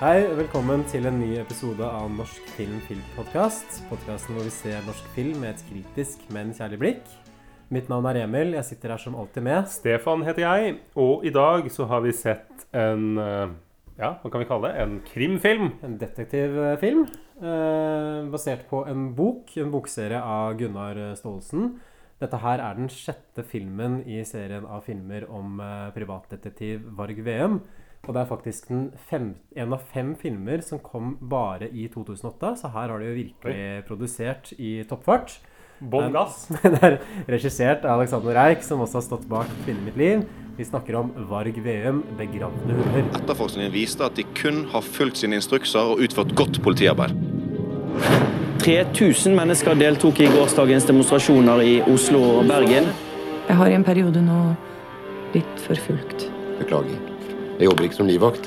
Hei, velkommen til en ny episode av Norsk film filmpodkast. Podkasten hvor vi ser norsk film med et kritisk, men kjærlig blikk. Mitt navn er Emil. Jeg sitter her som alltid med. Stefan heter jeg, og i dag så har vi sett en eh, Ja, hva kan vi kalle det? En krimfilm. En detektivfilm eh, basert på en bok, en bokserie av Gunnar Staalesen. Dette her er den sjette filmen i serien av filmer om eh, privatdetektiv Varg Veum. Og det er faktisk den fem, en av fem filmer som kom bare i 2008, så her har de jo virkelig produsert i toppfart. Bånn gass. Den er regissert av Alexander Reich, som også har stått bak 'Kvinne mitt liv'. Vi snakker om Varg Veum, 'Begravde hunder'. Etterforskningen viste at de kun har fulgt sine instrukser og utført godt politiarbeid. 3000 mennesker deltok i gårsdagens demonstrasjoner i Oslo og Bergen. Jeg har i en periode nå blitt forfulgt. Beklager. Jeg jobber ikke som livvakt.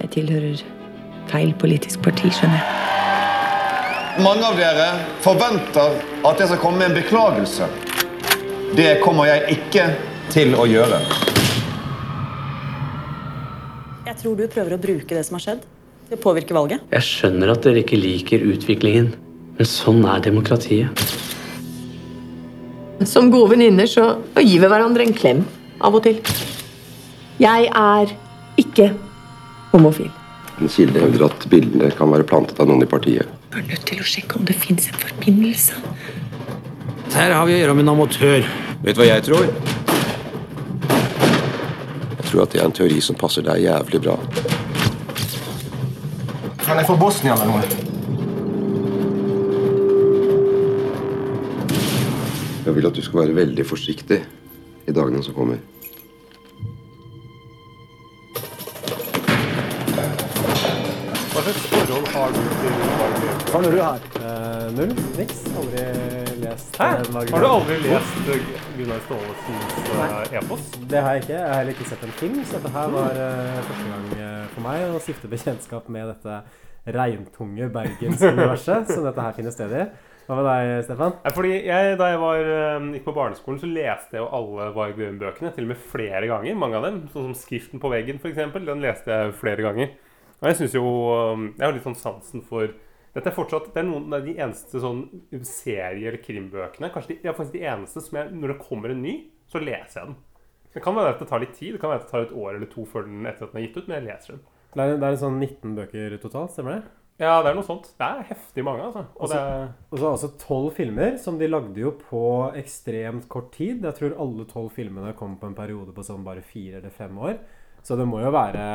Jeg tilhører feil politisk parti, skjønner jeg. Mange av dere forventer at jeg skal komme med en beklagelse. Det kommer jeg ikke til å gjøre. Jeg tror du prøver å bruke det som har skjedd, til å påvirke valget. Jeg skjønner at dere ikke liker utviklingen, men sånn er demokratiet. Som gode venninner så gir vi hverandre en klem av og til. Jeg er ikke homofil. En kilde hevder at bildene kan være plantet av noen i partiet. Du er nødt til å sjekke om det fins en forbindelse. Her har vi å gjøre med en amatør. Vet du hva jeg tror? Jeg tror at det er en teori som passer deg jævlig bra. Kan jeg få Bosnia eller noe? Jeg vil at du skal være veldig forsiktig i dagene som kommer. Forhold har du til Veum? Hva har du har? Uh, null? Niks? Aldri lest Hæ? eh, Har du aldri lest eh, Gunnar Staalesens eh, epos? Det har jeg ikke. Jeg har heller ikke sett en film, så dette her var uh, første gang eh, for meg å stifte bekjentskap med dette regntunge bergensuniverset som dette her finner sted i. Hva med deg, Stefan? Ja, fordi jeg, Da jeg var, eh, gikk på barneskolen, så leste jeg jo alle Varg Veum-bøkene. Til og med flere ganger. Mange av dem. Sånn som 'Skriften på veggen', f.eks. Den leste jeg flere ganger. Og jeg synes jo um, Jeg har litt sånn sansen for Dette er fortsatt Det er noen av de eneste sånn serie- eller krimbøkene Kanskje de, ja, faktisk de eneste som jeg Når det kommer en ny, så leser jeg den. Det kan være at det tar litt tid. Det kan være at det tar et år eller to før den etter at den er gitt ut, men jeg leser den. Det er, det er sånn 19 bøker totalt, stemmer det? Ja, det er noe sånt. Det er heftig mange, altså. Og det er Og så altså tolv filmer, som de lagde jo på ekstremt kort tid. Jeg tror alle tolv filmene kom på en periode på sånn bare fire eller fem år. Så det må jo være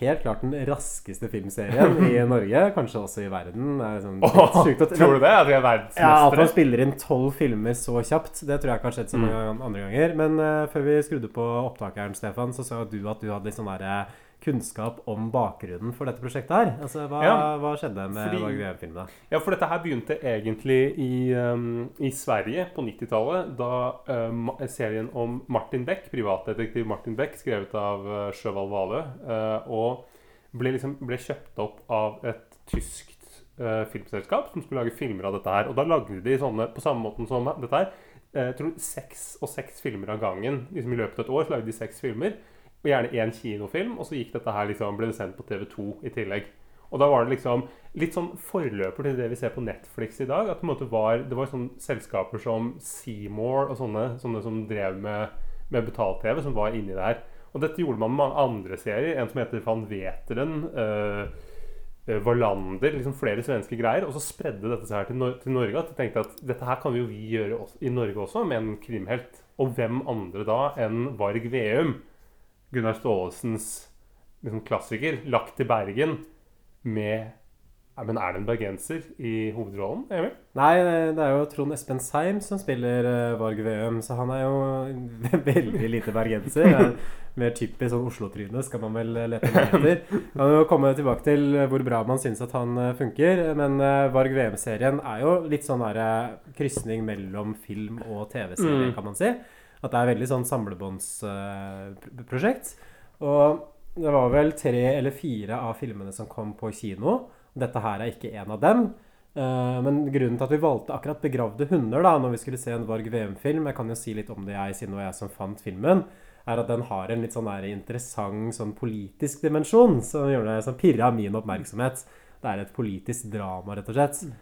helt klart den raskeste filmserien i Norge, kanskje også i verden. Er sånn sjukt Tror du det? At vi er Ja, At man spiller inn tolv filmer så kjapt, det tror jeg ikke har skjedd så mange andre ganger. Men uh, før vi skrudde på opptakeren, Stefan, så sa du at du hadde litt sånn der, eh, kunnskap om bakgrunnen for dette prosjektet her. Altså, Hva, Ja, hva skjedde med Varg? Ja, for dette her begynte egentlig i, um, i Sverige på 90-tallet, da um, serien om Martin Beck, privatdetektiv Martin Beck, skrevet av uh, Sjøvald Valø, uh, og ble, liksom, ble kjøpt opp av et tyskt uh, filmselskap som skulle lage filmer av dette her. Og da lagde de sånne, på samme måten som dette her, eh, jeg tror seks og seks filmer av gangen. Liksom I løpet av et år så lagde de seks filmer, og gjerne én kinofilm, og så gikk dette her liksom, ble det sendt på TV2 i tillegg. Og da var det liksom litt sånn forløper til det vi ser på Netflix i dag. At det, på en måte var, det var sånne selskaper som Seymour og sånne, sånne som drev med, med betalt-TV, som var inni der. Og dette gjorde man med mange andre serier. En som heter Van Veteren. Øh, Wallander. liksom Flere svenske greier. Og så spredde dette seg her til, til Norge. At de tenkte at dette her kan vi jo vi gjøre i Norge også, med en krimhelt. Og hvem andre da enn Varg Veum? Gunnar Staalesens liksom, klassiker. Lagt til Bergen med Ja, Men er det en bergenser i hovedrollen? Emil? Nei, det er jo Trond Espen Seim som spiller uh, Varg Veum, så han er jo veldig lite bergenser. Er Mer typisk sånn Oslo-tryne skal man vel lete etter. Kan jo komme tilbake til hvor bra man syns at han uh, funker. Men uh, Varg Veum-serien er jo litt sånn der krysning mellom film og TV-serie, Mm. kan man si. At det er veldig sånn samlebåndsprosjekt. og det var vel tre eller fire av filmene som kom på kino. Dette her er ikke en av dem. Eh, men grunnen til at vi valgte akkurat 'Begravde hunder' da, når vi skulle se en Varg VM-film Jeg kan jo si litt om det, jeg, siden det var jeg som fant filmen. Er at den har en litt sånn der interessant sånn politisk dimensjon som, gjør det, som pirra min oppmerksomhet. Det er et politisk drama, rett og slett.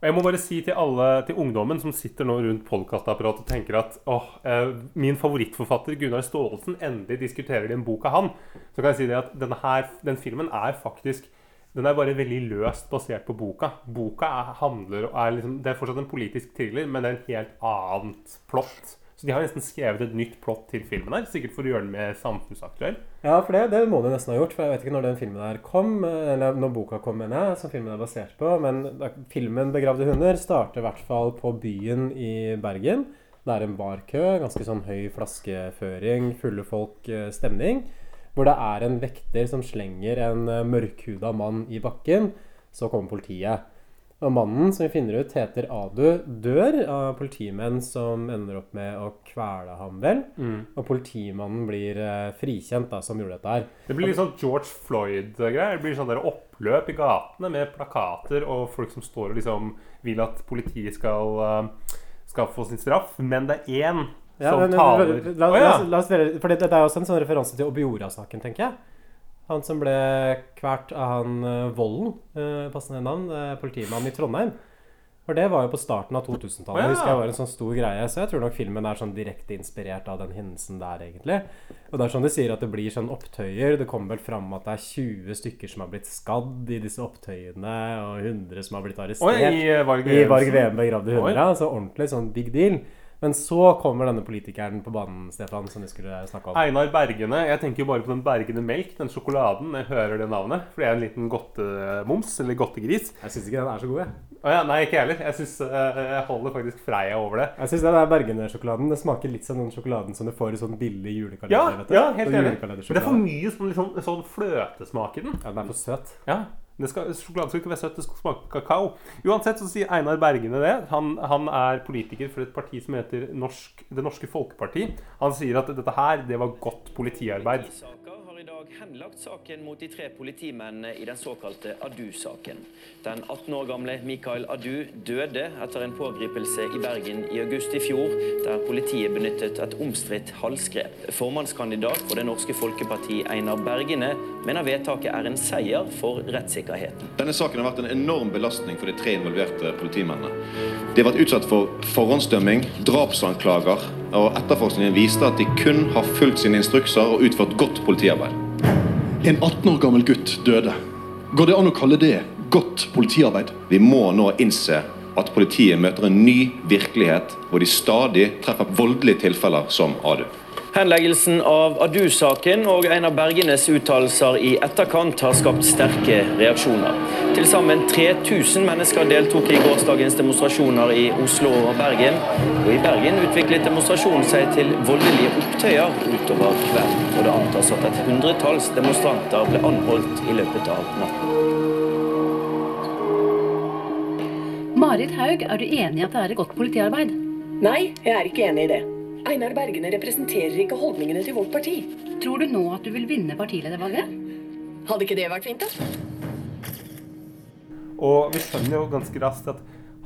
Og jeg må bare si til alle, til ungdommen som sitter nå rundt podkastapparatet og tenker at åh, eh, min favorittforfatter Gunnar Staalesen endelig diskuterer de en bok av han, så kan jeg si det at denne her, den filmen er faktisk den er bare veldig løst basert på boka. Boka er, handler, er liksom, det er fortsatt en politisk thriller, men det er en helt annet plott. Så de har nesten skrevet et nytt plott til filmen her, sikkert for å gjøre den mer samfunnsaktuell. Ja, for det, det må de nesten ha gjort. For jeg vet ikke når den filmen her kom, eller når boka kom, mener jeg, som filmen er basert på. Men da, filmen 'Begravde hunder' starter i hvert fall på byen i Bergen. Det er en barkø, ganske sånn høy flaskeføring, fulle folk, eh, stemning. Hvor det er en vekter som slenger en eh, mørkhuda mann i bakken. Så kommer politiet. Og mannen som vi finner ut heter Adu, dør av politimenn som ender opp med å kvele ham, vel. Mm. Og politimannen blir eh, frikjent, da, som gjorde dette her. Det blir litt sånn George Floyd-greier. Det blir sånn der oppløp i gatene med plakater og folk som står og liksom vil at politiet skal, eh, skal få sin straff. Men det er én Ja, som men, taler la, la, la, la oss være, for Dette er også en sånn referanse til Obiora-saken, tenker jeg. Han som ble kvalt av han Vollen, Volden, uh, passende navn, uh, politimannen i Trondheim. For det var jo på starten av 2000-tallet. Oh, ja. husker jeg var en sånn stor greie Så jeg tror nok filmen er sånn direkte inspirert av den hendelsen der, egentlig. Og det er sånn de sier at det blir sånn opptøyer. Det kommer vel fram at det er 20 stykker som har blitt skadd i disse opptøyene, og 100 som har blitt arrestert. Oi, i, eh, Varg VM begravde Oi. hunder. Ja, så ordentlig sånn big deal. Men så kommer denne politikeren på banen, Stefan, som vi skulle snakke om. Einar Bergene. Jeg tenker jo bare på den Bergene Melk, den sjokoladen. Jeg hører det navnet. For det er en liten godtemums, eller godtegris. Jeg syns ikke den er så god, jeg. Å ja, nei, ikke jeg heller. Jeg, synes, eh, jeg holder faktisk Freia over det. Jeg syns den der Bergene-sjokoladen Det smaker litt som den sjokoladen som du får i sånn billig julekalender. Ja, vet du. ja helt Sånn enig. Men det er for mye sånn, liksom, sånn fløtesmak i den. Ja, den er for søt. Ja, skal, Sjokolade skal ikke være søtt, det skal smake kakao. Uansett så sier Einar Bergene det. Han, han er politiker for et parti som heter Norsk, Det Norske Folkeparti. Han sier at dette her, det var godt politiarbeid. Henlagt saken mot de tre politimennene i den såkalte Adu-saken. Den 18 år gamle Mikael Adu døde etter en pågripelse i Bergen i august i fjor, der politiet benyttet et omstridt halsgrep. Formannskandidat for Det norske folkeparti Einar Bergene mener vedtaket er en seier for rettssikkerheten. Denne saken har vært en enorm belastning for de tre involverte politimennene. De har vært utsatt for forhåndsdømming, drapsanklager, og etterforskningen viste at de kun har fulgt sine instrukser og utført godt politiarbeid. En 18 år gammel gutt døde. Går det an å kalle det godt politiarbeid? Vi må nå innse at politiet møter en ny virkelighet hvor de stadig treffer voldelige tilfeller som Adu. Henleggelsen av Adu-saken og Einar Bergenes uttalelser i etterkant har skapt sterke reaksjoner. Til sammen 3000 mennesker deltok i gårsdagens demonstrasjoner i Oslo og Bergen. Og i Bergen utviklet demonstrasjonen seg til voldelige opptøyer utover kvelden. Og det antas at et hundretalls demonstranter ble anholdt i løpet av natten. Marit Haug, er du enig i at det er et godt politiarbeid? Nei, jeg er ikke enig i det. Einar Bergene representerer ikke holdningene til vårt parti. Tror du nå at du vil vinne partiledervalget? Hadde ikke det vært fint, da? Og vi skjønner jo ganske raskt at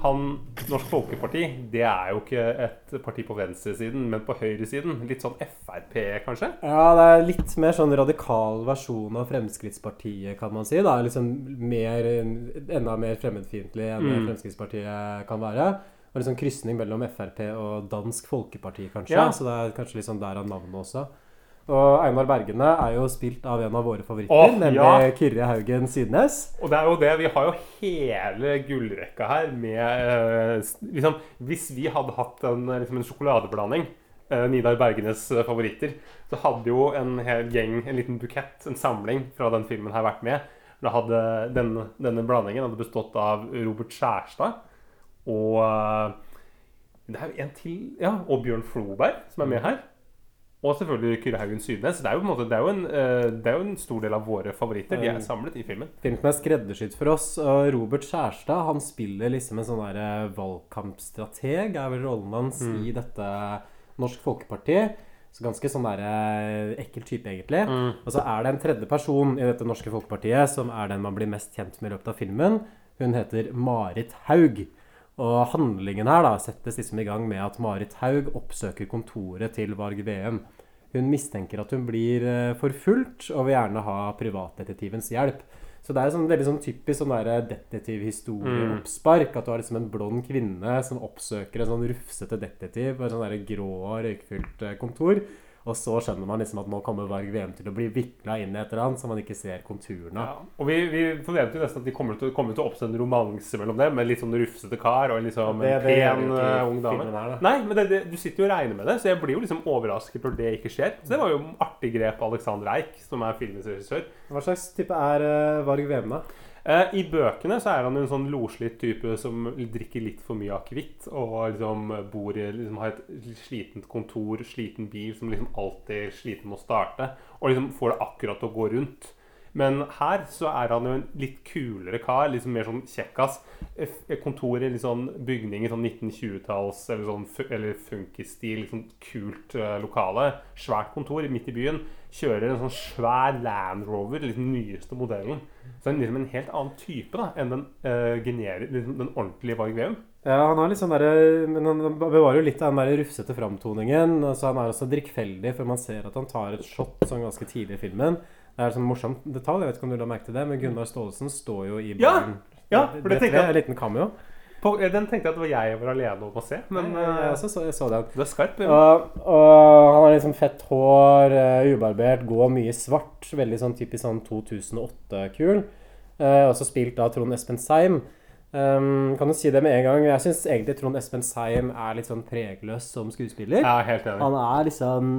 han, Norsk Folkeparti, det er jo ikke et parti på venstresiden, men på høyresiden. Litt sånn Frp, kanskje? Ja, det er litt mer sånn radikal versjon av Fremskrittspartiet, kan man si. da liksom mer, Enda mer fremmedfiendtlig enn Mm. Fremskrittspartiet kan være. Og sånn krysning mellom Frp og Dansk Folkeparti, kanskje. Ja. Så det er kanskje liksom der av navnet også. Og Einar Bergene er jo spilt av en av våre favoritter, Åh, nemlig ja. Kyrre Haugen Sydnes. Og det er jo det, vi har jo hele gullrekka her med eh, liksom, Hvis vi hadde hatt en, eh, liksom en sjokoladeblanding, eh, Nidar Bergenes favoritter, så hadde jo en hel gjeng, en liten bukett, en samling fra den filmen her vært med. Da hadde, denne, denne blandingen hadde bestått av Robert Skjærstad og eh, Det er jo en til Ja, og Bjørn Floberg, som er med her. Og selvfølgelig Kyrre Haugen Sydnes. Det er jo, måte, det er en, eh, det er jo en stor del av våre favoritter. De er samlet i filmen. Filmen er skreddersydd for oss. Robert Skjærstad han spiller liksom en sånn der eh, valgkampstrateg, er vel rollen hans Mm. i dette Norsk Folkeparti. Så ganske sånn der ekkel type, egentlig. Mm. Og så er det en tredje person i dette Norske Folkepartiet som er den man blir mest kjent med i løpet av filmen. Hun heter Marit Haug. Og handlingen her da settes liksom i gang med at Marit Haug oppsøker kontoret til Varg Veum. Hun mistenker at hun blir eh, forfulgt og vil gjerne ha privatdetektivens hjelp. Så det er sånn, veldig sånn typisk sånn detektivhistorieoppspark. Mm. At du har liksom en blond kvinne som oppsøker en sånn rufsete detektiv på et sånn grå røykfylt eh, kontor. Og så skjønner man liksom at nå kommer Varg VM til å bli vikla inn i et eller annet som man ikke ser konturene av. Og vi, vi forventer jo nesten at de kommer til, kommer til å oppstå en romanse mellom dem, med litt sånn rufsete kar og en liksom Det- en det pen eh, ung dame. her, da. Nei, men det, du sitter jo og regner med det, så jeg blir jo liksom overrasket når det ikke skjer. Så det var jo artig grep av Alexander Eik, som er filmens regissør. Hva slags type er uh, Varg VM, da? Eh, I bøkene så er han en sånn loslitt type som drikker litt for mye akevitt. Og liksom bor i liksom har et slitent kontor, sliten bil, som liksom alltid er sliten med å starte. Og liksom får det akkurat til å gå rundt. Men her så er han jo en litt kulere kar. liksom Mer sånn kjekkas. Kontor i litt sånn bygning i sånn 1920-talls eller sånn eller funkisstil. Liksom kult eh, lokale. Svært kontor midt i byen. Kjører en sånn svær Land Rover, liksom den nyeste modellen. Så den er liksom en helt annen type da enn den, uh, generi- liksom den ordentlige Varg Veum. Ja, han har litt sånn der, men han bevarer jo litt av den der rufsete framtoningen. Så han er også drikkfeldig, for man ser at han tar et shot sånn ganske tidlig i filmen. Det er sånn morsomt detalj, jeg vet ikke om du la merke til det, men Gunnar Staalesen står jo i Ja! baren. Ja, for det tenker jeg- En liten cameo. På, eh, den tenkte jeg at det var jeg var alene om å se. Men Nei, jeg, eh, også så, jeg så den. du er skarp. Ja. Og, og han har liksom fett hår, uh, ubarbert, går mye svart. Veldig sånn typisk sånn 2008-kul. Uh, også spilt av Trond Espen Seim. Um, kan du si det med en gang? Jeg syns egentlig Trond Espen Seim er litt sånn pregløs som skuespiller. Er helt enig. Han er liksom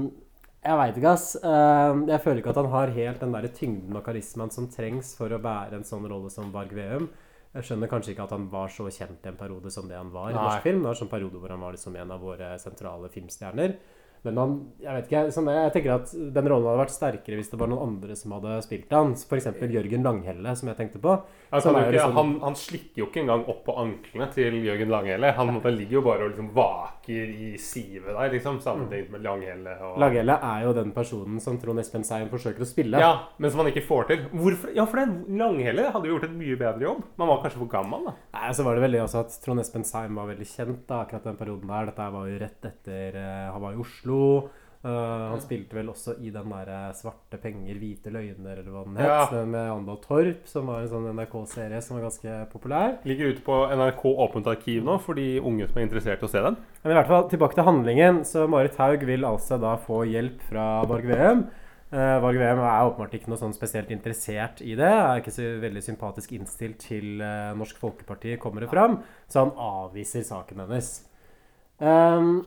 Jeg veit ikke, ass. Uh, jeg føler ikke at han har helt den der tyngden og karismaen som trengs for å bære en sånn rolle som Varg Veum. Jeg skjønner kanskje ikke at han var så kjent i en periode som det han var i norsk film. Det var en sånn periode hvor han var liksom en av våre sentrale filmstjerner. Men han, jeg vet ikke, sånn, jeg tenker at den rollen hadde vært sterkere hvis det var noen andre som hadde spilt han. F.eks. Jørgen Langhelle, som jeg tenkte på. Han, jo jo ikke, liksom- han, han slikker jo ikke engang opp på anklene til Jørgen Langhelle. Han, han ligger jo bare og liksom vaker i sivet der, liksom, sammenlignet med Langhelle. Og... Langhelle er jo den personen som Trond Espen Seim forsøker å spille. Ja, men som han ikke får til. Hvorfor? Ja, for det, Langhelle hadde jo gjort en mye bedre jobb. Man var kanskje for gammel, da. Nei, så var det veldig også at Trond Espen Seim var veldig kjent da, akkurat den perioden der. Dette var jo rett etter eh, Han var i Oslo. Eh, han spilte vel også i den der eh, 'Svarte penger, hvite løgner', eller hva den het. Ja. Med Andal Torp, som var en sånn NRK-serie som var ganske populær. Ligger ute på NRK Åpent arkiv nå for de unge som er interessert i å se den. Men i hvert fall tilbake til handlingen. Så Marit Haug vil altså da få hjelp fra Varg VM. Uh, Varg VM er åpenbart ikke noe sånn spesielt interessert i det. Er ikke så veldig sympatisk innstilt til uh, Norsk Folkeparti, kommer det fram. Så han avviser saken hennes. Um,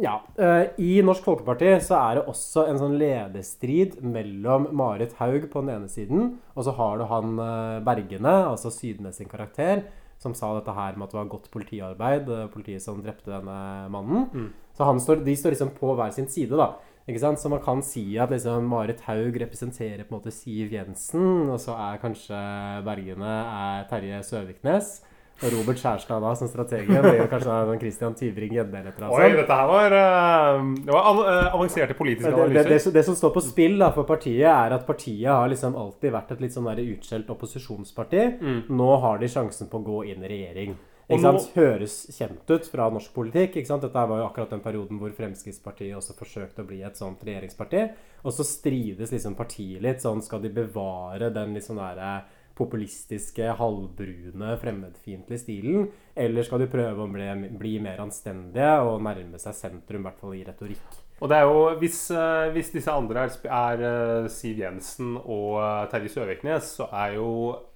ja. eh, I Norsk Folkeparti så er det også en sånn lederstrid mellom Marit Haug på den ene siden, og så har du han eh, Bergene, altså Sydnes sin karakter, som sa dette her med at det var godt politiarbeid, eh, politiet som drepte denne mannen. Mm. Så han står, de står liksom på hver sin side, da. Ikke sant? Så man kan si at liksom Marit Haug representerer på en måte Siv Jensen, og så er kanskje Bergene er Terje Søviknes. Og Robert Skjærstad da som strategen Det jo kanskje sånn Christian Tyvring Gjedde eller noe Oi, dette her var, eh, det var eh, avanserte politiske Det, det, analyser. det, som- det som står på spill da, for partiet, er at partiet har liksom alltid vært et litt sånn der utskjelt opposisjonsparti. Mm. Nå har de sjansen på å gå inn i regjering. Nå- Høres kjent ut fra norsk politikk. Dette var jo akkurat den perioden hvor Fremskrittspartiet også forsøkte å bli et sånt regjeringsparti. Og så strides liksom partiet litt. sånn Skal de bevare den litt sånn derre populistiske, halvbrune, fremmedfiendtlige stilen? Eller skal de prøve å bli, bli mer anstendige og nærme seg sentrum, i hvert fall i retorikk? Og det er jo, hvis, eh, hvis disse andre er, er eh, Siv Jensen og eh, Terje Søviknes, så er jo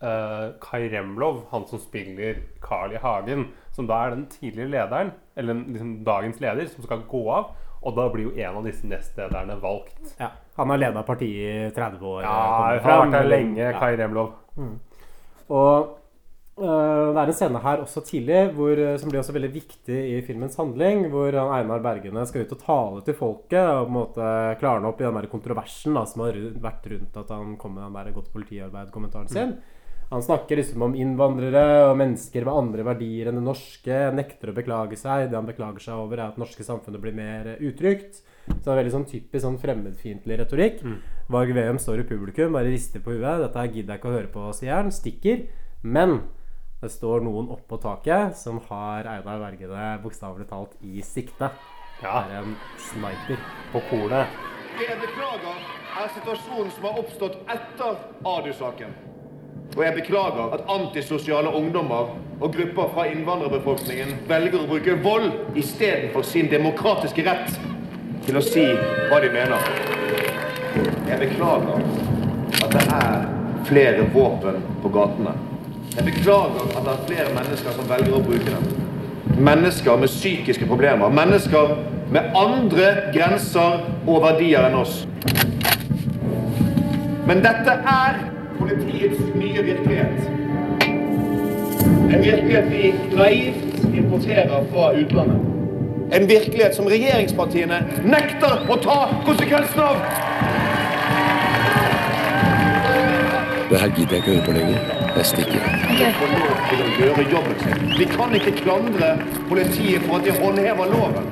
eh, Kai Remlov han som spiller Carl I. Hagen, som da er den tidligere lederen, eller liksom dagens leder, som skal gå av. Og da blir jo en av disse nestlederne valgt. Ja, Han har leda partiet i 30 år. Ja, han har vært der eller- lenge. Kai Remlov. Mm. Og øh, det er en scene her også tidlig hvor, øh, som blir også veldig viktig i filmens handling, hvor Einar Bergene skal ut og tale til folket og på en måte klarne opp i den der kontroversen da, som har vært rundt at han kom med den der godt politiarbeid-kommentaren sin. Han snakker liksom om innvandrere og mennesker med andre verdier enn det norske. Nekter å beklage seg. Det han beklager seg over, er at det norske samfunnet blir mer eh, utrygt. Så det er veldig sånn typisk sånn fremmedfiendtlig retorikk. Mm. Varg Veum står i publikum, bare rister på huet. 'Dette her gidder jeg ikke å høre på', sier han. Stikker. Men det står noen oppå taket som har Einar Vergede bokstavelig talt i sikte. Ja. Det er en sniper. På kornet. Det jeg beklager, er situasjonen som har oppstått etter Adu-saken. Og jeg beklager at antisosiale ungdommer og grupper fra innvandrerbefolkningen velger å bruke vold istedenfor sin demokratiske rett til å si hva de mener. Jeg beklager at det er flere våpen på gatene. Jeg beklager at det er flere mennesker som velger å bruke dem. Mennesker med psykiske problemer. Mennesker med andre grenser og verdier enn oss. Men dette er politiets nye virkelighet. En virkelighet vi naivt importerer fra utlandet. En virkelighet som regjeringspartiene nekter å ta konsekvensen av. Det her gidder jeg ikke høre på lenger. Jeg stikker. Å sin. Vi kan ikke klandre politiet for at de håndhever loven.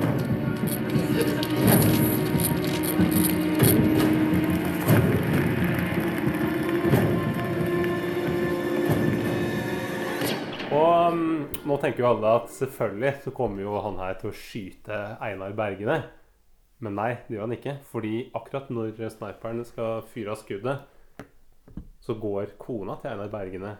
Nå tenker jo alle at selvfølgelig så kommer jo han her til å skyte Einar Bergene. Men nei, det gjør han ikke. Fordi akkurat når sniperen skal fyre av skuddet, så går kona til Einar Bergene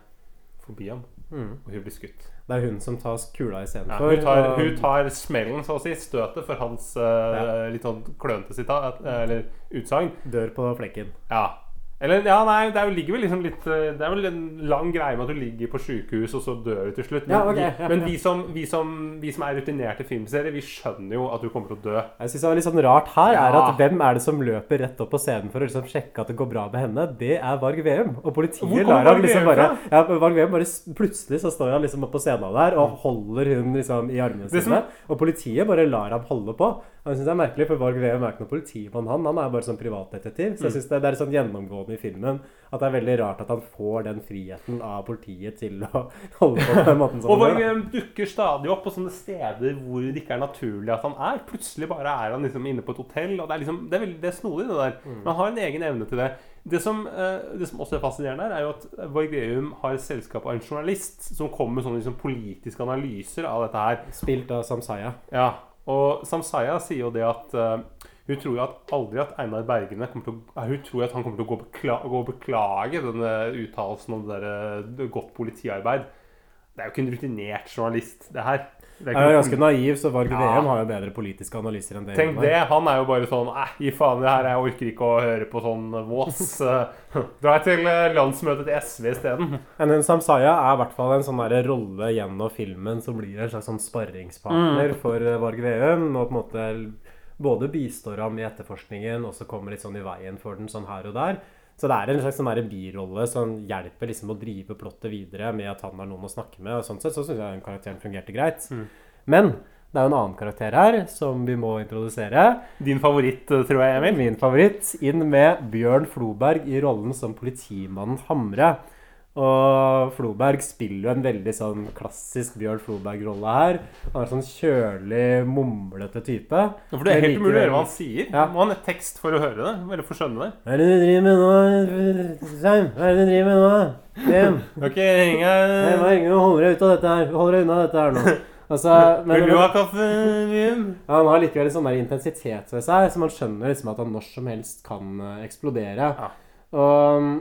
forbi ham, Mm. og hun blir skutt. Det er hun som tar kula Ja, istedenfor. hun, tar, og- hun tar smellen, så å si, støtet for hans eh, litt sånn klønete sitat, eh, eller utsagn. Dør på flekken. Ja. Eller, ja, nei, det er jo, ligger vel liksom litt eh, Det er vel en lang greie med at du ligger på sykehus, og så dør du til slutt. Men, Ja, ok, ja, men ja. vi, som, vi, som, vi som er rutinerte filmserier, vi skjønner jo at du kommer til å dø. Jeg synes det var litt sånn rart her er Ja. at Hvem er det som løper rett opp på scenen for å liksom sjekke at det går bra med henne? Det er Varg Veum. Og politiet lar ham Varg liksom Veum bare ja, Varg Veum bare s- Plutselig så står han liksom oppe på scenen der og holder hun liksom i armene Det som- sine. Og politiet bare lar ham holde på. Og jeg synes det er merkelig, for Varg Veum er ikke noen politimann, han. Han er bare sånn privatdetektiv. Så jeg Mm. synes det, det er sånn gjennomgående i filmen at det er veldig rart at han får den friheten av politiet til å holde på den måten Og han. Dukker stadig opp på sånne steder hvor det ikke er naturlig at han er. Plutselig bare er han liksom inne på et hotell. Og det er liksom, det er veldig det er snodig, det der. Mm. Men han har en egen evne til det. Det som, eh, det som også er fascinerende, er jo at Varg Veum har selskap av en journalist som kommer med sånne liksom, politiske analyser av dette her. Spilt av Samsaya. Ja, og Samsaya sier jo det at eh, hun tror jo at aldri at Einar Bergene kommer til å, Hun tror at han kommer til å gå, bekla, gå og beklage denne uttalelsen om det der, eh, godt politiarbeid. Det er jo ikke en rutinert journalist, det her. Det er er noe ganske naiv, så Varg Ja. VM har jo bedre politiske analyser enn det. Tenk det. Han er jo bare sånn Æh, gi faen i det her. Jeg orker ikke å høre på sånn vås. Dra til eh, landsmøtet til SV isteden. Men hun Samsaya er i hvert fall en sånn der rolle gjennom filmen som blir en slags sånn sparringspartner Mm. for eh, Varg Veum. Og på en måte både bistår ham i etterforskningen og så kommer litt sånn i veien for den sånn her og der. Så det er en slags sånn birolle som hjelper liksom å drive plottet videre med at han har noen å snakke med. Og sånn sett så syns jeg den karakteren fungerte greit. Mm. Men det er jo en annen karakter her som vi må introdusere. Din favoritt, eh, tror jeg, Emil? Min favoritt. Inn med Bjørn Floberg i rollen som politimannen Hamre. Og Floberg spiller jo en veldig sånn klassisk Bjørn Floberg-rolle her. Han er sånn kjølig, mumlete type. Ja, For det er helt umulig å høre hva han sier. Ja. Må ha en tekst for å høre det. Eller for å skjønne det. Hva er det du driver med nå, Svein? Hva er det du driver med nå? Jem? Ok, og holde deg ut av dette her. Hold deg unna dette her nå. Altså, men, Vil du ha kaffe, Jim? Ja, han har likevel en sånn der intensitet ved seg, så man skjønner liksom at han når som helst kan eksplodere. eksplodere. Og um,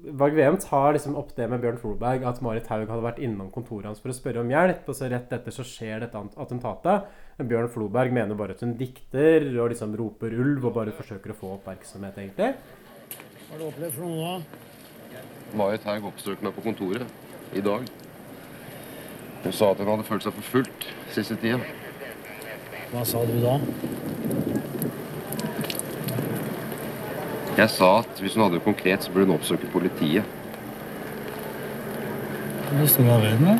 Varg Veum tar liksom opp det med Bjørn Floberg, at Marit Haug hadde vært innom kontoret hans for å spørre om hjelp, og så rett etter så skjer dette attentatet. Men Bjørn Floberg mener bare at hun dikter og liksom roper ulv og bare forsøker å få oppmerksomhet, egentlig. Hva har du opplevd for noe da? Marit Haug oppsøkte meg på kontoret i dag. Hun sa at hun hadde følt seg forfulgt siste tida. Hva sa du da? Jeg sa at hvis hun hadde det konkret, så burde hun oppsøke politiet. Det står i avhøret, da.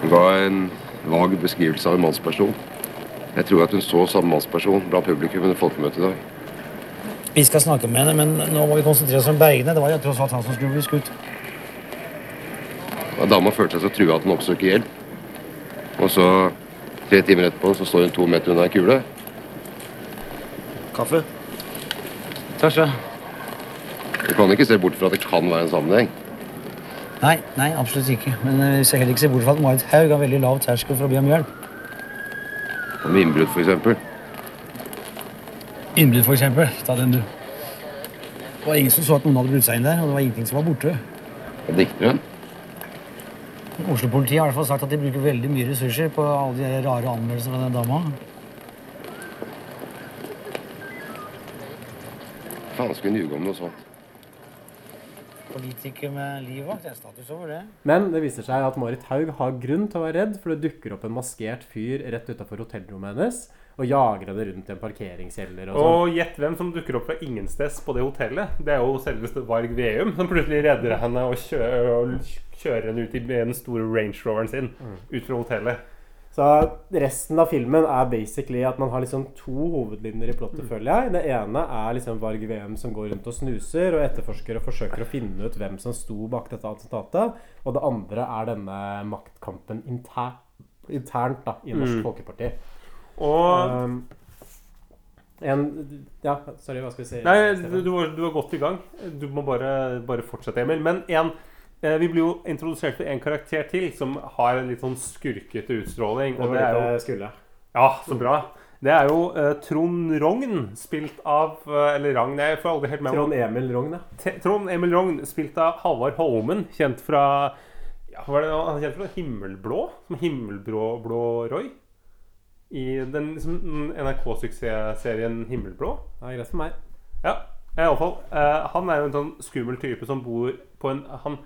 Hun ga en vag beskrivelse av en mannsperson. Jeg tror at hun så samme mannsperson blant publikum under folkemøtet i dag. Vi skal snakke med henne, men nå må vi konsentrere oss om Bergene. Det var jo tross alt han som skulle bli skutt. Ja, Dama følte seg så trua at hun oppsøker hjelp. Og så, tre timer etterpå, så står hun to meter unna ei kule. Kaffe? Tasha? Du kan ikke se bort fra at det kan være en sammenheng. Nei, nei, absolutt ikke. Men eh, vi skal heller ikke se bort fra at Marit Haug har veldig lav terskel for å be om hjelp. Om innbrudd, f.eks. Innbrudd, for eksempel. Ta den, du. Det var ingen som så at noen hadde brutt seg inn der, og det var ingenting som var borte. Dikter hun? Oslo-politiet har i hvert fall sagt at de bruker veldig mye ressurser på alle de rare anmeldelsene fra den dama. Faen skulle ljuge om noe sånt? Politiker med livvakt, det er status over det. Men det viser seg at Marit Haug har grunn til å være redd, for det dukker opp en maskert fyr rett utafor hotellrommet hennes og jager henne rundt i en parkeringskjeller. og sånn. Og gjett hvem som dukker opp fra ingensteds på det hotellet. Det er jo selveste Varg Veum som plutselig redder henne og kjører, og kjører henne ut i den store Range Roveren sin ut fra hotellet. Så resten av filmen er basically at man har liksom to hovedlinjer i plottet, føler jeg. Det ene er liksom Varg VM som går rundt og snuser og etterforsker og forsøker å finne ut hvem som sto bak dette attentatet. Og det andre er denne maktkampen inter internt da, i Norsk Mm. Folkeparti. Og Um, en Ja, sorry, hva skal vi si? Nei, du, du, var, du var godt i gang. Du må bare, bare fortsette, Emil. Men en, vi blir jo introdusert for en karakter til som har en litt sånn skurkete utstråling. Det er det jeg skulle. Ja, så bra. Det er jo eh, Trond Rogn, spilt av eh, Eller Ragn, jeg får aldri helt med. Trond Emil Rogn, ja. Trond Emil Rogn, spilt av Halvard Holmen, kjent fra ja, hva er det, han er kjent fra Himmelblå? Som Himmelblå blå Roy? I den liksom, NRK-suksessserien Himmelblå. Det er greit for meg. Ja, i alle fall. eh, han er jo en sånn skummel type som bor på en Han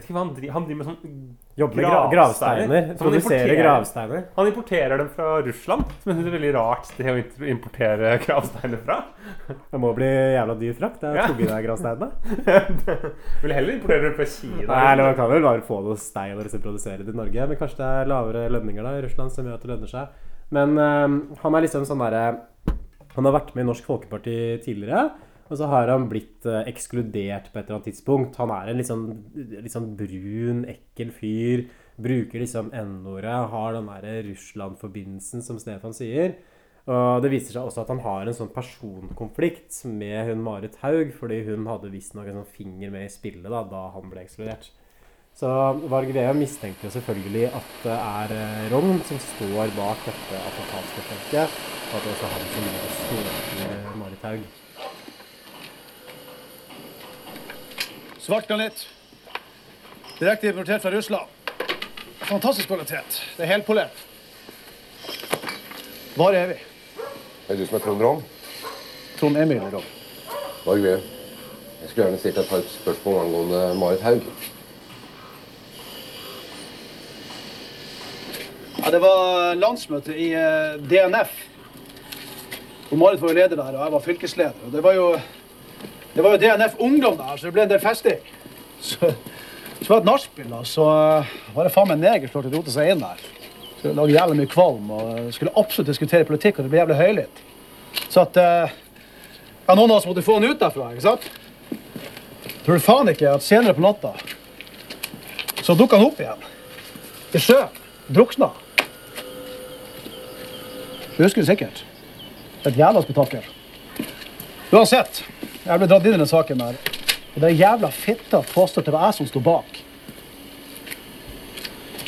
vet ikke hva han driver Han driver med sånn Jobber med gra- gravsteiner. Han Produserer gravsteiner. Han importerer dem fra Russland, som jeg synes er veldig rart sted å importere gravsteiner fra. Det må bli jævla dyr frakt. Det er Ja. i deg gravsteinene. Vil heller importere dem fra Kina. Nei, eller man kan vel bare få noe stein og liksom produsere det i Norge. Men kanskje det er lavere lønninger da i Russland som gjør at det lønner seg. Men øhm, han er liksom sånn derre Han har vært med i Norsk Folkeparti tidligere. Og så har han blitt øh, ekskludert på et eller annet tidspunkt. Han er en litt sånn, litt sånn brun, ekkel fyr. Bruker liksom N-ordet. Har den derre Russland-forbindelsen, som Stefan sier. Og det viser seg også at han har en sånn personkonflikt med hun Marit Haug, fordi hun hadde visstnok en sånn finger med i spillet da, da han ble ekskludert. Så Varg Veum mistenker selvfølgelig at det er eh, Rogn som står bak dette attentatsforsøket, og at det også er han som står med Marit Haug. Svart granit. Direkte importert fra Russland. Fantastisk kvalitet. Det er helpolert. Var er vi? Er det du som er Trond Rom? Trond Emil Rom. Varg Veum. Jeg skulle gjerne stilt deg et par spørsmål angående Marit Haug. Ja, det var landsmøte i eh, DNF. Og Marit var jo leder der, og jeg var fylkesleder. Og det var jo, det var jo DNF Ungdom der, så det ble en del festing. Så, så var det et nachspiel, da, så eh, var det faen meg neger som rote seg inn der. Så lage jævlig mye kvalm, og skulle absolutt diskutere politikk, og det ble jævlig høylytt. Så at eh, ja, noen av oss måtte få han ut derfra, ikke sant? Tror du faen ikke at senere på natta så dukka han opp igjen. I sjøen. Drukna. Du husker det sikkert. Et jævla spetakkel. Uansett, jeg ble dratt inn i den saken der. Og den jævla fitta påstår det var jeg som sto bak.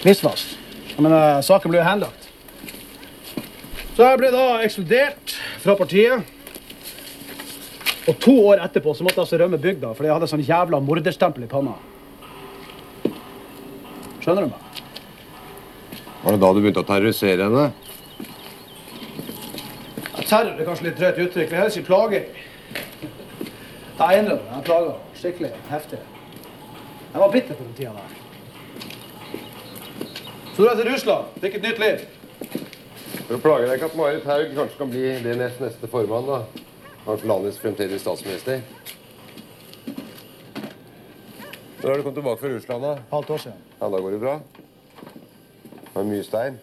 Visvas. Jeg mener, saken ble jo henlagt. Så jeg ble da ekskludert fra partiet. Og to år etterpå så måtte jeg altså rømme bygda fordi jeg hadde sånn jævla morderstempel i panna. Skjønner du meg? Var det da du begynte å terrorisere henne? Ja, Terror er kanskje litt drøyt uttrykk. Vi helst ikke plaging. Jeg innrømmer det. Jeg plaga skikkelig heftig. Jeg var bitter på den tida der. Så du jeg til Russland. Fikk et nytt liv. Det plager deg ikke at Marit Haug kanskje kan bli DNS neste formann? da? Kanskje landets fremtidige statsminister? Når har du kommet tilbake fra Russland, da? Halvt år siden. Ja, da går det bra. Det var mye stein.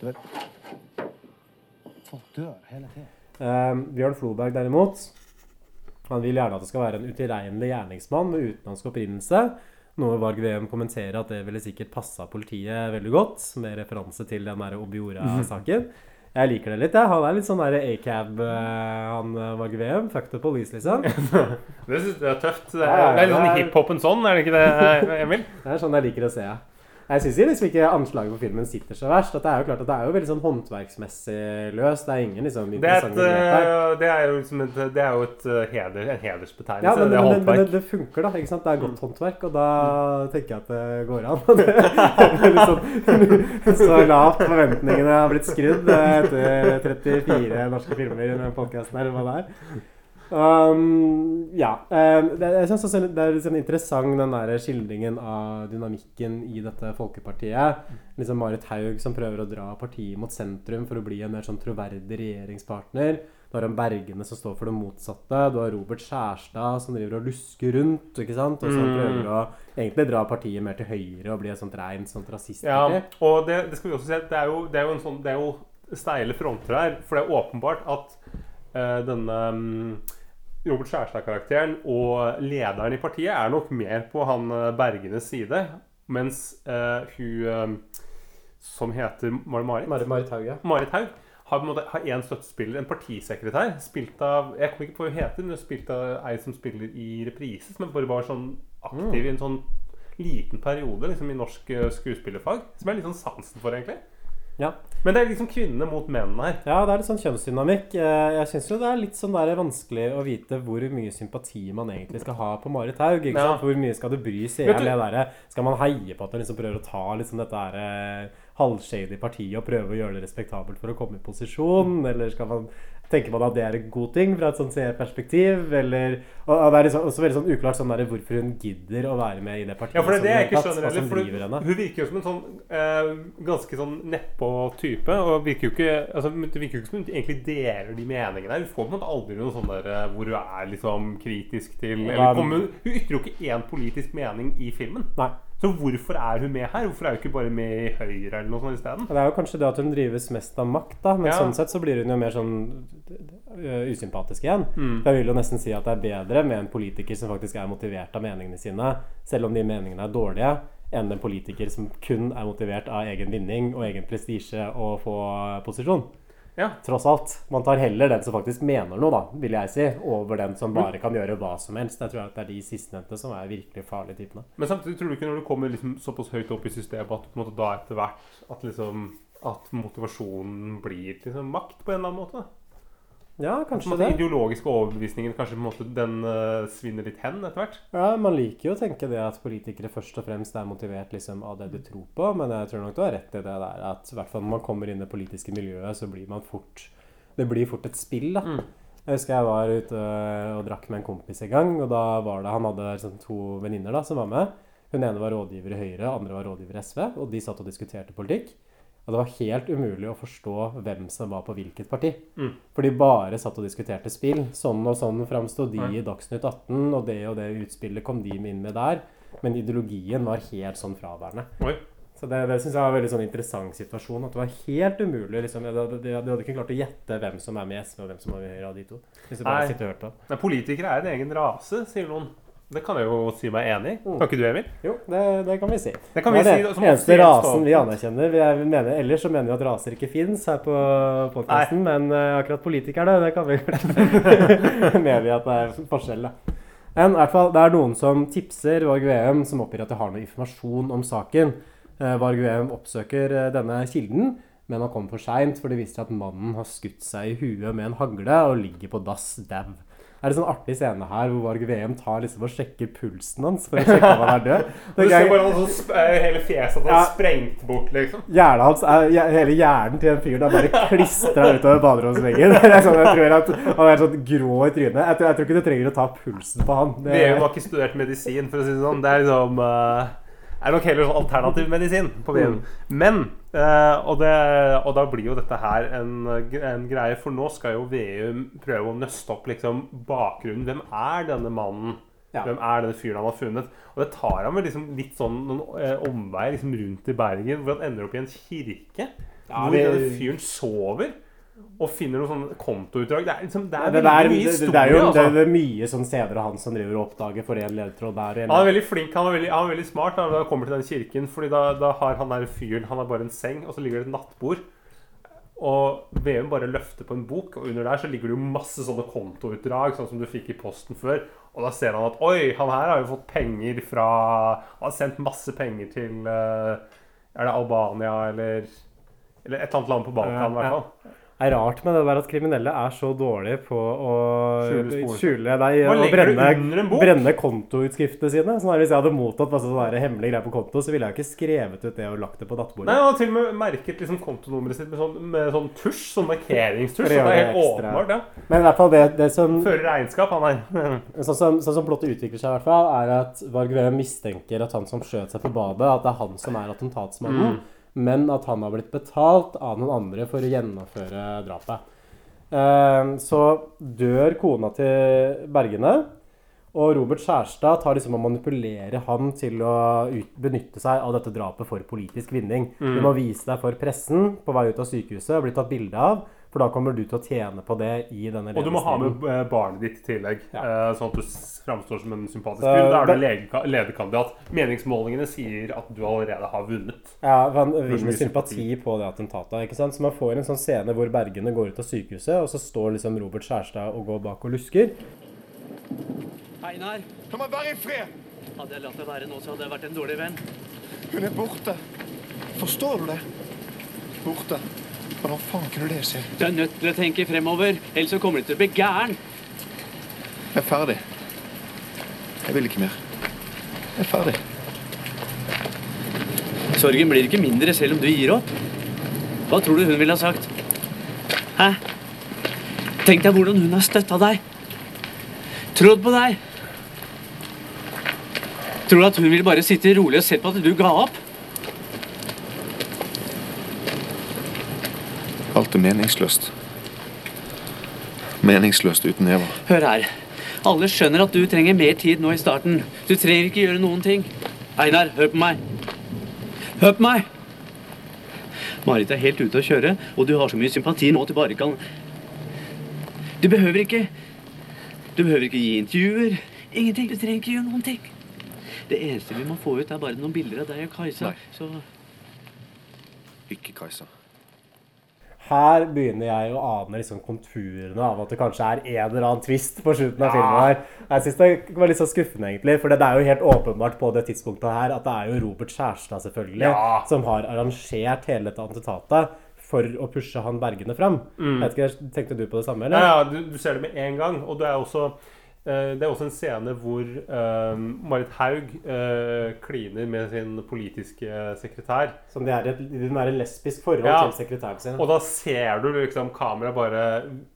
Du vet Folk dør hele tiden. Eh, Bjørn Floberg derimot, han vil gjerne at det skal være en utilregnelig gjerningsmann med utenlandsk opprinnelse. Noe Varg Veum kommenterer at det ville sikkert passa politiet veldig godt, med referanse til den der Obiora-saken. Jeg liker det litt. jeg. Han er litt sånn der A-cab, eh, han eh, Varg Veum. Fuck the police, liksom. Det syns jeg er tøft. Det er, ja, det er litt sånn hiphopen sånn, er det ikke det, Emil? Det er sånn jeg liker å se. ja. Jeg syns liksom ikke anslaget på filmen sitter så verst. At det er jo klart at det er jo veldig sånn håndverksmessig løst. Det er ingen liksom Det er, et, eh, det er jo liksom et, det er jo et eh, heder, en hedersbetegnelse. Ja, men, det men, men, det funker, da. ikke sant? Det er godt håndverk, og da tenker jeg at det går an. Sånn, så lavt forventningene har blitt skrudd eh, etter 34 norske filmer i denne podkasten her, hva det er. Um, ja. Um, det, jeg synes også det er litt sånn interessant den der skildringen av dynamikken i dette folkepartiet. Liksom Marit Haug som prøver å dra partiet mot sentrum for å bli en mer sånn troverdig regjeringspartner. Du har en Bergene som står for det motsatte. Du har Robert Skjærstad som driver og lusker rundt. ikke sant? Og som Mm. prøver å egentlig dra partiet mer til høyre og bli et sånt rent sånt Ja, og det, det skal vi også si at det er jo, det er jo en sånn Det er jo steile fronter her. For det er åpenbart at uh, denne mm, Robert Skjærstad-karakteren og lederen i partiet er nok mer på han eh, Bergenes side. Mens uh, hun eh, som heter Var det Marit? Marit, Marit Haug, ja. Marit Haug har på en måte har en støttespiller, en partisekretær, spilt av Jeg kommer ikke på hva hun heter, men spilt av ei som spiller i reprise, som bare var sånn aktiv i en sånn liten periode liksom i norsk skuespillerfag. Som jeg har litt sånn sansen for, egentlig. Ja. Men det er liksom kvinnene mot menn her. Ja, det er litt sånn kjønnsdynamikk. Eh, Jeg syns jo det er litt sånn der vanskelig å vite hvor mye sympati man egentlig skal ha på Marit Haug. Ja. Hvor mye skal det bry seg om det derre Skal man heie på at hun liksom prøver å ta liksom dette her eh, halvshady partiet og prøve å gjøre det respektabelt for å komme i posisjon? Eller skal man Tenker man at det er en god ting fra et sånt perspektiv? Eller Og og det er liksom også veldig sånn uklart sånn der hvorfor hun gidder å være med i det partiet. Ja, for det er det jeg ikke skjønner heller. henne. hun virker jo som en sånn eh, ganske sånn nedpå-type. Og virker jo ikke altså, Det virker jo ikke som hun egentlig deler de meningene. Hun får på en måte aldri noe sånn der eh, hvor hun er liksom kritisk til Ja, Eller kommer, Hun ytrer jo ikke én politisk mening i filmen. Nei. Så hvorfor er hun med her? Hvorfor er hun ikke bare med i Høyre eller noe sånt isteden? Det er jo kanskje det at hun drives mest av makt, da. Men Ja. sånn sett så blir hun jo mer sånn usympatisk igjen. Mm. Jeg vil jo nesten si at det er bedre med en politiker som faktisk er motivert av meningene sine, selv om de meningene er dårlige, enn en politiker som kun er motivert av egen vinning og egen prestisje og få posisjon. Ja. Tross alt. Man tar heller den som faktisk mener noe, da, vil jeg si, over den som bare kan gjøre hva som helst. Jeg tror at det er de sistnevnte som er virkelig farlige typene. Men samtidig tror du ikke når du kommer liksom såpass høyt opp i systemet at måte da etter hvert at liksom at motivasjonen blir liksom makt på en eller annen måte? Ja, kanskje det. Den ideologiske overbevisningen kanskje på en måte den uh, svinner litt hen etter hvert? Ja, Man liker jo å tenke det at politikere først og fremst er motivert liksom av det de tror på, men jeg tror nok du har rett i det der at i hvert fall når man kommer inn i det politiske miljøet, så blir man fort Det blir fort et spill, da. Jeg husker jeg var ute og drakk med en kompis en gang, og da var det Han hadde liksom to venninner da som var med. Hun ene var rådgiver i Høyre, andre var rådgiver i SV, og de satt og diskuterte politikk. Og det var helt umulig å forstå hvem som var på hvilket parti. Mm. For de bare satt og diskuterte spill. Sånn og sånn framsto de i Dagsnytt 18, og det og det utspillet kom de inn med der. Men ideologien var helt sånn fraværende. Oi. Så det, det syns jeg var en veldig sånn interessant situasjon. At det var helt umulig. Liksom, de, de, de hadde ikke klart å gjette hvem som er med i SV, og hvem som er med i Høyre av de to. Hvis du bare Nei. sitter og hørte. politikere er en egen rase, sier noen. Det kan jeg jo si meg enig i. Mm. Kan ikke du, Emil? Jo, det, det kan vi si. Det kan Det vi er si, som eneste rasen vi anerkjenner. Vi er, mener, ellers så mener vi at raser ikke fins her på podkasten, men uh, akkurat politikerne, det kan vi mener vi at det er forskjell, da. Men i hvert fall, det er noen som tipser Varg VM, som oppgir at de har noe informasjon om saken. Uh, Varg VM oppsøker uh, denne kilden, men han kommer for seint, for det viser at mannen har skutt seg i huet med en hagle og ligger på dass dau. Er det sånn artig scene her hvor Varg VM tar liksom og sjekker pulsen hans for å sjekke om han er død. Du er ser bare sånn hele fjeset hans Ja. sprengt bort, liksom. Hjernen hans hele hjernen til den fyren er bare klistra utover baderomsveggen. Er sånn, jeg tror at Han er sånn grå i trynet. Jeg tror, jeg tror ikke du trenger å ta pulsen på han. Det, VM har ikke studert medisin, for å si det sånn. Det er liksom eh, er nok heller sånn alternativ medisin på byen. Mm. Men uh, og, det, og da blir jo dette her en, en greie, for nå skal jo VU prøve å nøste opp liksom bakgrunnen. Hvem er denne mannen? Ja. Hvem er denne fyren han har funnet? Og det tar vel liksom litt sånn noen eh, omveier liksom rundt i Bergen, hvor han ender opp i en kirke. Ja, hvor det- denne fyren sover. Og finner noen sånne kontoutdrag. Det er, liksom, det er det, er, mye det, historie. det er jo altså. det er mye sånn steder av han som driver og oppdager for en ledtråd der. Han er veldig flink, han er veldig, han er veldig smart da, når han kommer til den kirken. Fordi da, da har han der fyren Han har bare en seng, og så ligger det et nattbord. Og Veum bare løfter på en bok, og under der så ligger det jo masse sånne kontoutdrag, sånn som du fikk i posten før. Og da ser han at oi, han her har jo fått penger fra Han har sendt masse penger til eh, Er det Albania eller Eller et eller annet land på Balkan, i hvert fall. Er rart med det der at kriminelle er så dårlige på å Skjule deg skjule og brenne, brenne kontoutskriftene sine. Sånn hvis jeg hadde mottatt masse sånne hemmelige greier på konto, så ville jeg ikke skrevet ut det og lagt det på nattbordet. Nei, Han har til og med merket liksom kontonummeret sitt med sånn, med sånn tusj, sånn markeringstusj. Så det er helt åpenbart, ja. Men i hvert fall det, det som Fører regnskap, han her. Sånn som, sånn som plottet utvikler seg, i hvert fall, er at Varg Veum mistenker at han som skjøt seg på badet, at det er han som er attentatsmannen. Mm. Men at han har blitt betalt av noen andre for å gjennomføre drapet. Eh, så dør kona til Bergene. Og Robert Skjærstad tar liksom å manipulere han til å benytte seg av dette drapet for politisk vinning. Mm. Du må vise deg for pressen på vei ut av sykehuset og bli tatt bilde av, for da kommer du til å tjene på det i denne Og du må ha med eh, barnet ditt i tillegg, ja. sånn at du framstår som en sympatisk fyr. Da er du lederkandidat. Meningsmålingene sier at du allerede har vunnet. Ja, så vinner sympati på det attentatet. ikke sant? Så man får en sånn scene hvor Bergene går ut av sykehuset, og så står liksom Robert Skjærstad og går bak og lusker. Einar. La meg være i fred! Hadde jeg latt det være nå, så hadde jeg vært en dårlig venn. Hun er borte. Forstår du det? Borte. Hvordan kunne du det se? Du er nødt til å tenke fremover, ellers så kommer du til å bli gæren. Jeg er ferdig. Jeg vil ikke mer. Jeg er ferdig. Sorgen blir ikke mindre selv om du gir opp. Hva tror du hun ville ha sagt? Hæ? Tenk deg hvordan hun har støtta deg. Trodd på deg. Tror du at hun ville bare sitte rolig og sett på at du ga opp? Er meningsløst. Meningsløst uten Eva. Hør her. Alle skjønner at du trenger mer tid nå i starten. Du trenger ikke gjøre noen ting. Einar, hør på meg. Hør på meg! Marit er helt ute å kjøre, og du har så mye sympati nå at du bare kan Du behøver ikke Du behøver ikke gi intervjuer. Ingenting. Du trenger ikke gjøre noen ting. Det eneste vi må få ut, er bare noen bilder av deg og Kajsa. Nei. Så Ikke Kajsa. Her begynner jeg å ane liksom konturene av at det kanskje er en eller annen twist på slutten av Ja. filmen. her. Jeg synes det var litt så skuffende, egentlig. For det er jo helt åpenbart på det tidspunktet her at det er jo Robert Kjærstad, selvfølgelig, Ja. som har arrangert hele dette attentatet for å pushe han Bergene fram. Mm. Jeg vet ikke, Tenkte du på det samme, eller? Ja, ja du, du ser det med en gang. Og det er også, det er også en scene hvor eh, Marit Haug eh, kliner med sin politiske sekretær. Som det er et, de er i lesbisk forhold Ja. til sekretæren sin. Og da ser du liksom kameraet bare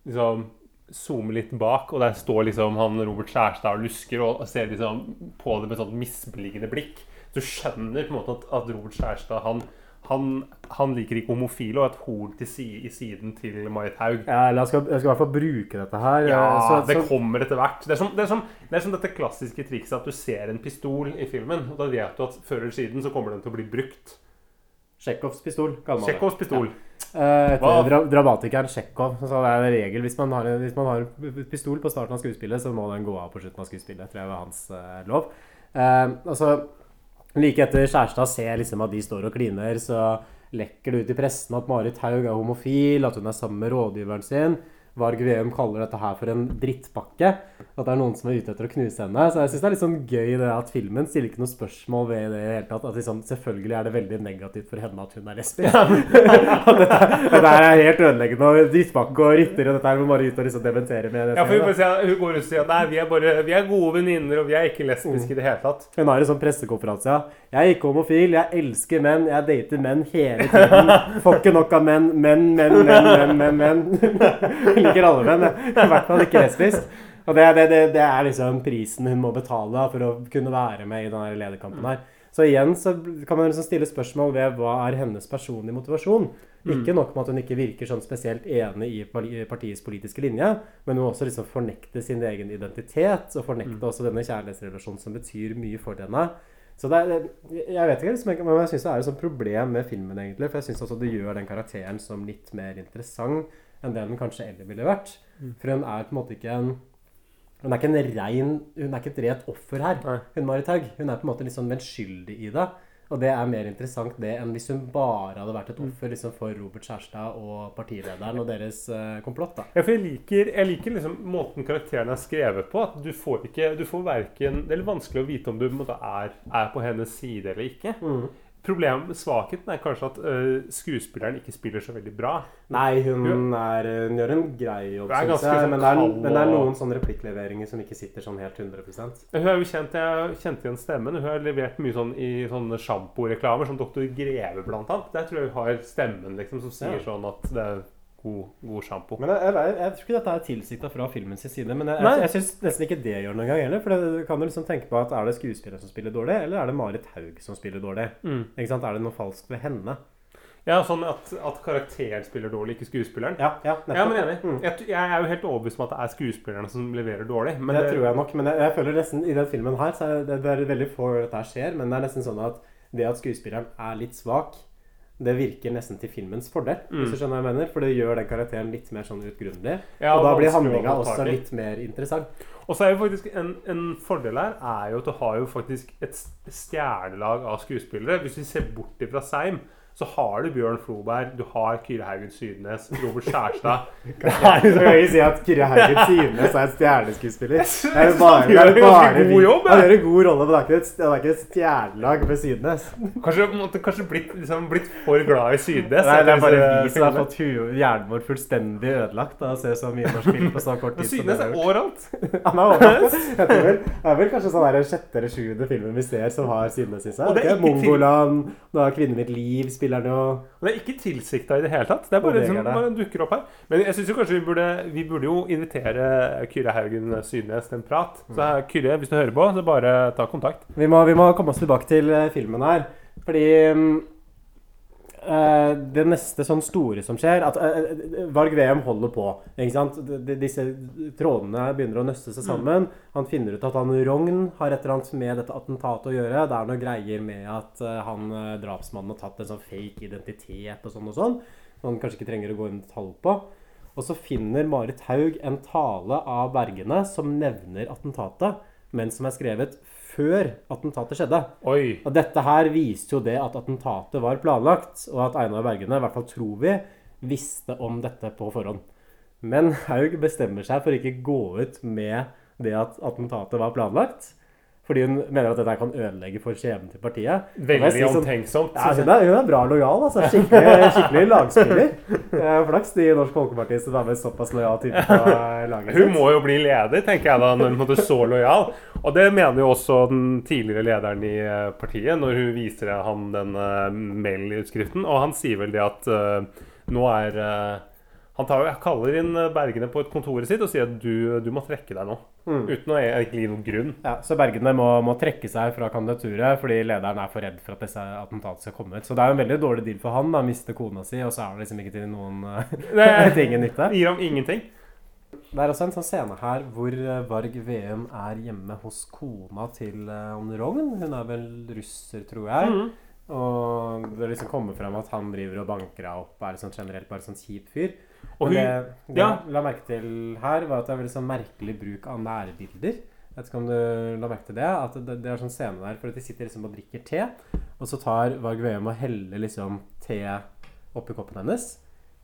liksom zoome litt bak, og der står liksom han Robert Skjærstad og lusker og ser liksom på det med et sånt misbeliggende blikk. Du skjønner på en måte at, at Robert Skjærstad han, han, han liker ikke homofile og et horn til si, i siden til Marit Haug. Ja, eller jeg skal, jeg skal i hvert fall bruke dette her. Ja, så, så- det kommer etter hvert. Det er, som, det, er som, det er som dette klassiske trikset at du ser en pistol i filmen, og da vet du at før eller siden så kommer den til å bli brukt. Tsjekhovs pistol, kaller man det. Pistol. Ja. Eh, dra dramatikeren Tsjekhov. Det er en regel hvis man, har, hvis man har en pistol på starten av skuespillet, så må den gå av på slutten av skuespillet. tror jeg var hans eh, lov. Eh, altså, like etter Skjærstad ser liksom at de står og kliner, så lekker det ut i pressen at Marit Haug er homofil, at hun er sammen med rådgiveren sin. Varg Veum kaller dette her for en drittpakke. At det er noen som er ute etter å knuse henne. Så jeg syns det er litt sånn gøy det at filmen stiller ikke noe spørsmål ved det i det hele tatt. At liksom, selvfølgelig er det veldig negativt for henne at hun er lesbisk. At dette, dette er helt ødeleggende. Og drittpakke og rytter, og dette her må bare ut og liksom dementere med det. Ja, for hun, sier, hun går ut og sier nei, vi er, bare, vi er gode venninner, og vi er ikke lesbiske i det hele tatt. Hun har en sånn pressekonferanse, ja. Jeg er ikke homofil, jeg elsker menn, jeg dater menn hele tiden. Får ikke nok av menn, menn, menn, menn, menn, menn. menn. Liker alle menn, i hvert fall ikke lesbisk. Og det, det, det, det er liksom prisen hun må betale for å kunne være med i denne lederkampen her. Så igjen så kan man liksom stille spørsmål ved hva er hennes personlige motivasjon. Mm. Ikke nok med at hun ikke virker sånn spesielt enig i partiets politiske linje, men hun også liksom fornekter sin egen identitet, og fornekter Mm. også denne kjærlighetsrelasjonen som betyr mye for henne. Så er, jeg vet ikke liksom, men jeg syns det er et sånt problem med filmen, egentlig. For jeg syns også det gjør den karakteren som litt mer interessant enn det den kanskje ellers ville vært. Mm. For hun er på en måte ikke en hun er ikke en rein, hun er ikke et rent offer her, hun Marit Haug. Hun er på en måte litt sånn medskyldig i det. Og det er mer interessant det enn hvis hun bare hadde vært et offer liksom, for Robert Kjærstad og partilederen og deres uh, komplott. da. Ja, for jeg liker, jeg liker liksom måten karakteren er skrevet på. At du får ikke du får hverken, Det er litt vanskelig å vite om du på en måte, er, er på hennes side eller ikke. Mm. Problemet, Svakheten er kanskje at uh, skuespilleren ikke spiller så veldig bra. Nei, hun, er, hun gjør en grei jobb, syns jeg. sånn Men det, er, men det er noen sånne replikkleveringer som ikke sitter sånn helt 100 Hun er jo kjent, Jeg kjente igjen stemmen. Hun har levert mye sånn i sånne sjamporeklamer, som Dr. Greve blant annet. Der tror jeg hun har stemmen liksom, som sier sånn at det er god, god sjampo. Men jeg, jeg, jeg, tror ikke dette er tilsikta fra filmens side. Men jeg, jeg, jeg syns nesten ikke det gjør noen gang heller. For det, du kan jo liksom tenke på at er det skuespilleren som spiller dårlig, eller er det Marit Haug som spiller dårlig? Mm. Ikke sant? Er det noe falskt ved henne? Ja, sånn at, at karakteren spiller dårlig, ikke skuespilleren. Ja, ja, ja men enig. Mm. Jeg, jeg er jo helt overbevist om at det er skuespillerne som leverer dårlig. Det tror jeg nok. Men jeg, jeg føler nesten i den filmen her så er det, det er veldig få ganger dette skjer. Men det er nesten sånn at det at skuespilleren er litt svak, det virker nesten til filmens fordel. Mm. Hvis du skjønner hva jeg mener. For det gjør den karakteren litt mer sånn utgrunnelig. Ja, og da blir handlinga også litt mer interessant. Og så er jo faktisk en, en fordel her er jo at du har jo faktisk et stjernelag av skuespillere. Hvis vi ser bort ifra Seim, så har du Bjørn Floberg, du har Kyrre Haugen Sydnes, Robert Skjærstad Kan jeg si at Kyrre Haugen Sydnes er en stjerneskuespiller? Det er bare, det er bare god jobb, Han gjør en god rolle, men det er ikke er ikke et stjernelag med Sydnes. Kanskje, måtte, kanskje blitt, liksom, blitt for glad i Sydnes? Nei, det er bare vi som har fått hjernen vår fullstendig ødelagt av å se så mye norsk film på så kort tid. Sydnes det er har overalt. Han er overalt. Jeg tror vel, det er vel kanskje sånn der sjette eller sjuende filmen vi ser som har Sydnes i seg. Det er Mongoland, da 'Kvinner mitt liv' spiller han jo. Og det er ikke tilsikta i det hele tatt. Det er bare, Og det liksom, er bare dukker opp her. Men jeg syns kanskje vi burde, vi burde jo invitere Kyrre Haugen Sydnes til en prat. Så her, Kyrre, hvis du hører på, så bare ta kontakt. Vi må, vi må komme oss tilbake til eh, filmen her. Fordi mm, det neste sånn store som skjer at eh, Varg-VM holder på. Disse trådene begynner å nøste seg sammen. Han finner ut at han Rogn har et eller annet med dette attentatet å gjøre. Det er noe greier med at eh, han eh, drapsmannen har tatt en sånn fake identitet og sånn og sånn. Som han kanskje ikke trenger å gå inn i detalj på. Og så finner Marit Haug en tale av Bergene som nevner attentatet, men som er skrevet før attentatet skjedde. Oi. Og dette her viste jo det at attentatet var planlagt, og at Einar Bergene, i hvert fall tror vi, visste om dette på forhånd. Men Haug bestemmer seg for ikke gå ut med det at attentatet var planlagt. Fordi hun mener at dette kan ødelegge for skjebnen til partiet. Veldig omtenksomt. sånn- omtenksomt, Ja, hun, er, hun er bra lojal, altså. Skikkelig, skikkelig lagspiller. Eh, Flaks de i Norsk Folkeparti som er med såpass lojal type på laget sitt. Hun må jo bli leder, tenker jeg da, når hun er så lojal. Og det mener jo også den tidligere lederen i eh, partiet, når hun viser ham den uh, mailutskriften. Og han sier vel det at uh, nå er eh, Han tar, kaller inn eh, Bergene på et kontoret sitt og sier at du, du må trekke deg nå. Mm. Uten å egentlig gi noen grunn. Ja, så Bergene må, må trekke seg fra kandidaturet fordi lederen er for redd for at disse attentatene skal komme ut. Så det er jo en veldig dårlig deal for han. da, Miste kona si, og så er det liksom ikke til noen til ingen nytte. gir ham ingenting. Det er også en sånn scene her hvor eh, Varg Veum er hjemme hos kona til Anne Rogn. Hun er vel russer, tror jeg. Mhm. Og det liksom kommer frem at han driver og banker henne opp, er liksom generelt bare sånn kjip fyr. Og Men hun- det, det ja. jeg la merke til her, var at det er veldig sånn merkelig bruk av nærbilder. Jeg vet ikke om du la merke til det? At det, det er sånn scene der for at de sitter liksom og drikker te, og så tar Varg Veum og heller liksom te oppi koppen hennes.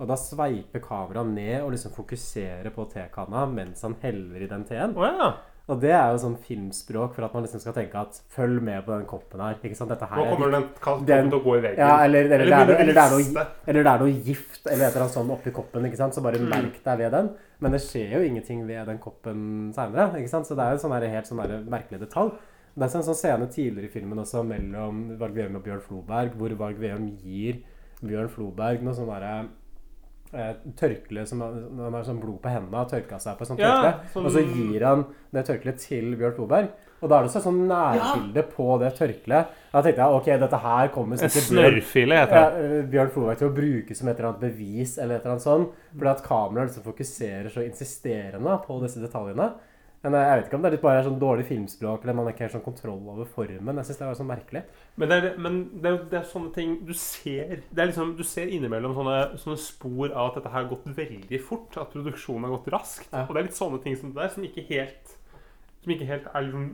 Og da sveiper kameraet ned og liksom fokuserer på tekanna mens han heller i den teen. Oh, ja. Og det er jo sånn filmspråk for at man liksom skal tenke at følg med på den koppen her. Ikke sant? Dette her Nå er kommer den koppen til å gå i veggen. Ja, eller, eller, Eller er, eller, det er noe, eller det er noe gift eller et eller annet sånn oppi koppen. ikke sant? Så bare Mm. merk deg ved den. Men det skjer jo ingenting ved den koppen seinere. Så det er jo en sånn der, helt sånn merkelig detalj. Det er en sånn scene tidligere i filmen også mellom Varg Veum og Bjørn Floberg, hvor Varg Veum gir Bjørn Floberg noe sånn derre tørkle som han har sånn blod på hendene og tørka seg på et sånt Ja, tørkle. som... Og så gir han det tørkleet til Bjørn Floberg. Og da er det så sånn nærbilde på det tørkleet. Da tenkte jeg ok, dette her kommer sikkert Bjørn- heter ja, det. eh, Bjørn Floberg til å bruke som et eller annet bevis eller et eller annet sånt. Fordi at kameraet liksom fokuserer så insisterende på disse detaljene. Men eh, jeg vet ikke om det er litt bare sånn dårlig filmspråk eller man ikke har sånn kontroll over formen. Jeg synes det var sånn merkelig. Men det er, men det er, det er sånne ting du ser Det er liksom, Du ser innimellom sånne, sånne spor av at dette har gått veldig fort. At produksjonen har gått raskt. Og det er litt sånne ting som det der som ikke helt Som ikke helt er liksom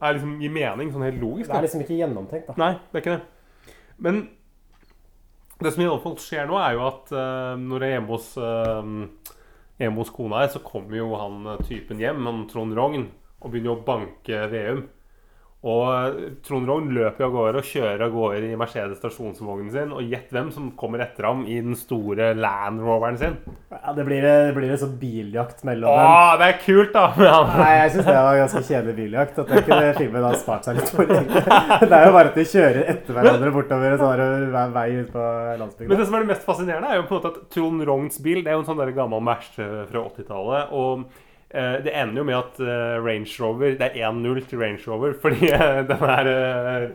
Er liksom i mening, sånn helt logisk. Det er liksom ikke gjennomtenkt, da. Nei, det er ikke det. Men det som i alle fall skjer nå, er jo at uh, når jeg er hjemme hos, uh, hjemme hos kona her, så kommer jo han eh, typen hjem, han Trond Rogn, og begynner å banke Veum. Og eh, Trond Rogn løper av gårde og kjører av gårde i Mercedes stasjonsvognen sin. Og gjett hvem som kommer etter ham i den store Land Roveren sin. Ja, det blir, det blir en sånn biljakt mellom Åh, det er kult, da! med. Nei, jeg syns det var ganske kjedelig biljakt. At kunne filmen har spart seg litt for. Det er jo bare at de kjører etter hverandre bortover en sånn vei ut på Men det som er det mest fascinerende, er jo på en måte at Trond Rogns bil Det er jo en sånn der gammel Merce fra 80-tallet. Og eh, det ender jo med at eh, Range Rover Det er 1-0 til Range Rover, fordi eh, den her eh,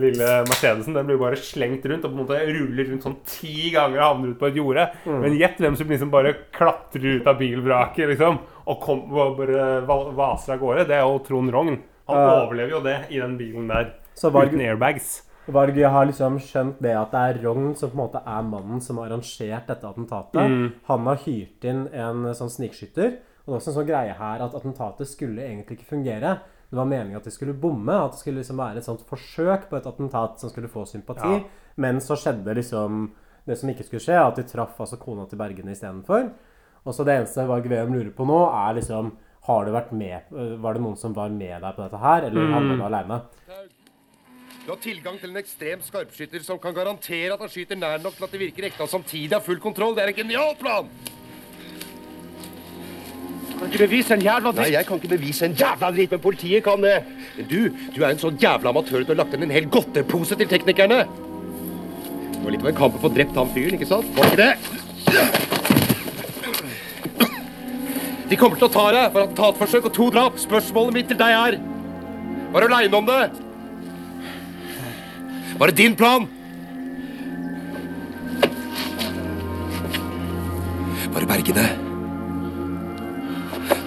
lille Mercedesen den blir bare slengt rundt og på en måte ruller rundt sånn ti ganger og havner ut på et jorde. Mm. Men gjett hvem som liksom bare klatrer ut av bilvraket liksom, og, kom, og bare vaser av gårde. Det er jo Trond Rogn. Han uh, overlever jo det i den bilen der Så Varg- uten airbags. Varg har liksom skjønt det at det er Rogn som på en måte er mannen som har arrangert dette attentatet. Mm. Han har hyrt inn en sånn snikskytter. Og det er også en sånn greie her at attentatet skulle egentlig ikke fungere. Det var meningen at de skulle bomme, at det skulle liksom være et sånt forsøk på et attentat som skulle få sympati. Ja. Men så skjedde liksom det som ikke skulle skje, at de traff altså kona til Bergene istedenfor. Og så det eneste Varg Veum lurer på nå, er liksom har du vært med, Var det noen som var med deg på dette her, eller Mm. handla du aleine? Du har tilgang til en ekstrem skarpskytter som kan garantere at han skyter nær nok til at det virker ekte, og samtidig har full kontroll. Det er en genial plan! Kan ikke bevise en jævla dritt. Nei, jeg kan ikke bevise en jævla dritt, men politiet kan det. Men du, du er en sånn jævla amatør at du har lagt inn en hel godtepose til teknikerne. Det var litt av en kamp å få drept han fyren, ikke sant? Var ikke det? De kommer til å ta deg for attentatforsøk og to drap. Spørsmålet mitt til deg er Var du aleine om det? Var det din plan? Var det Bergene?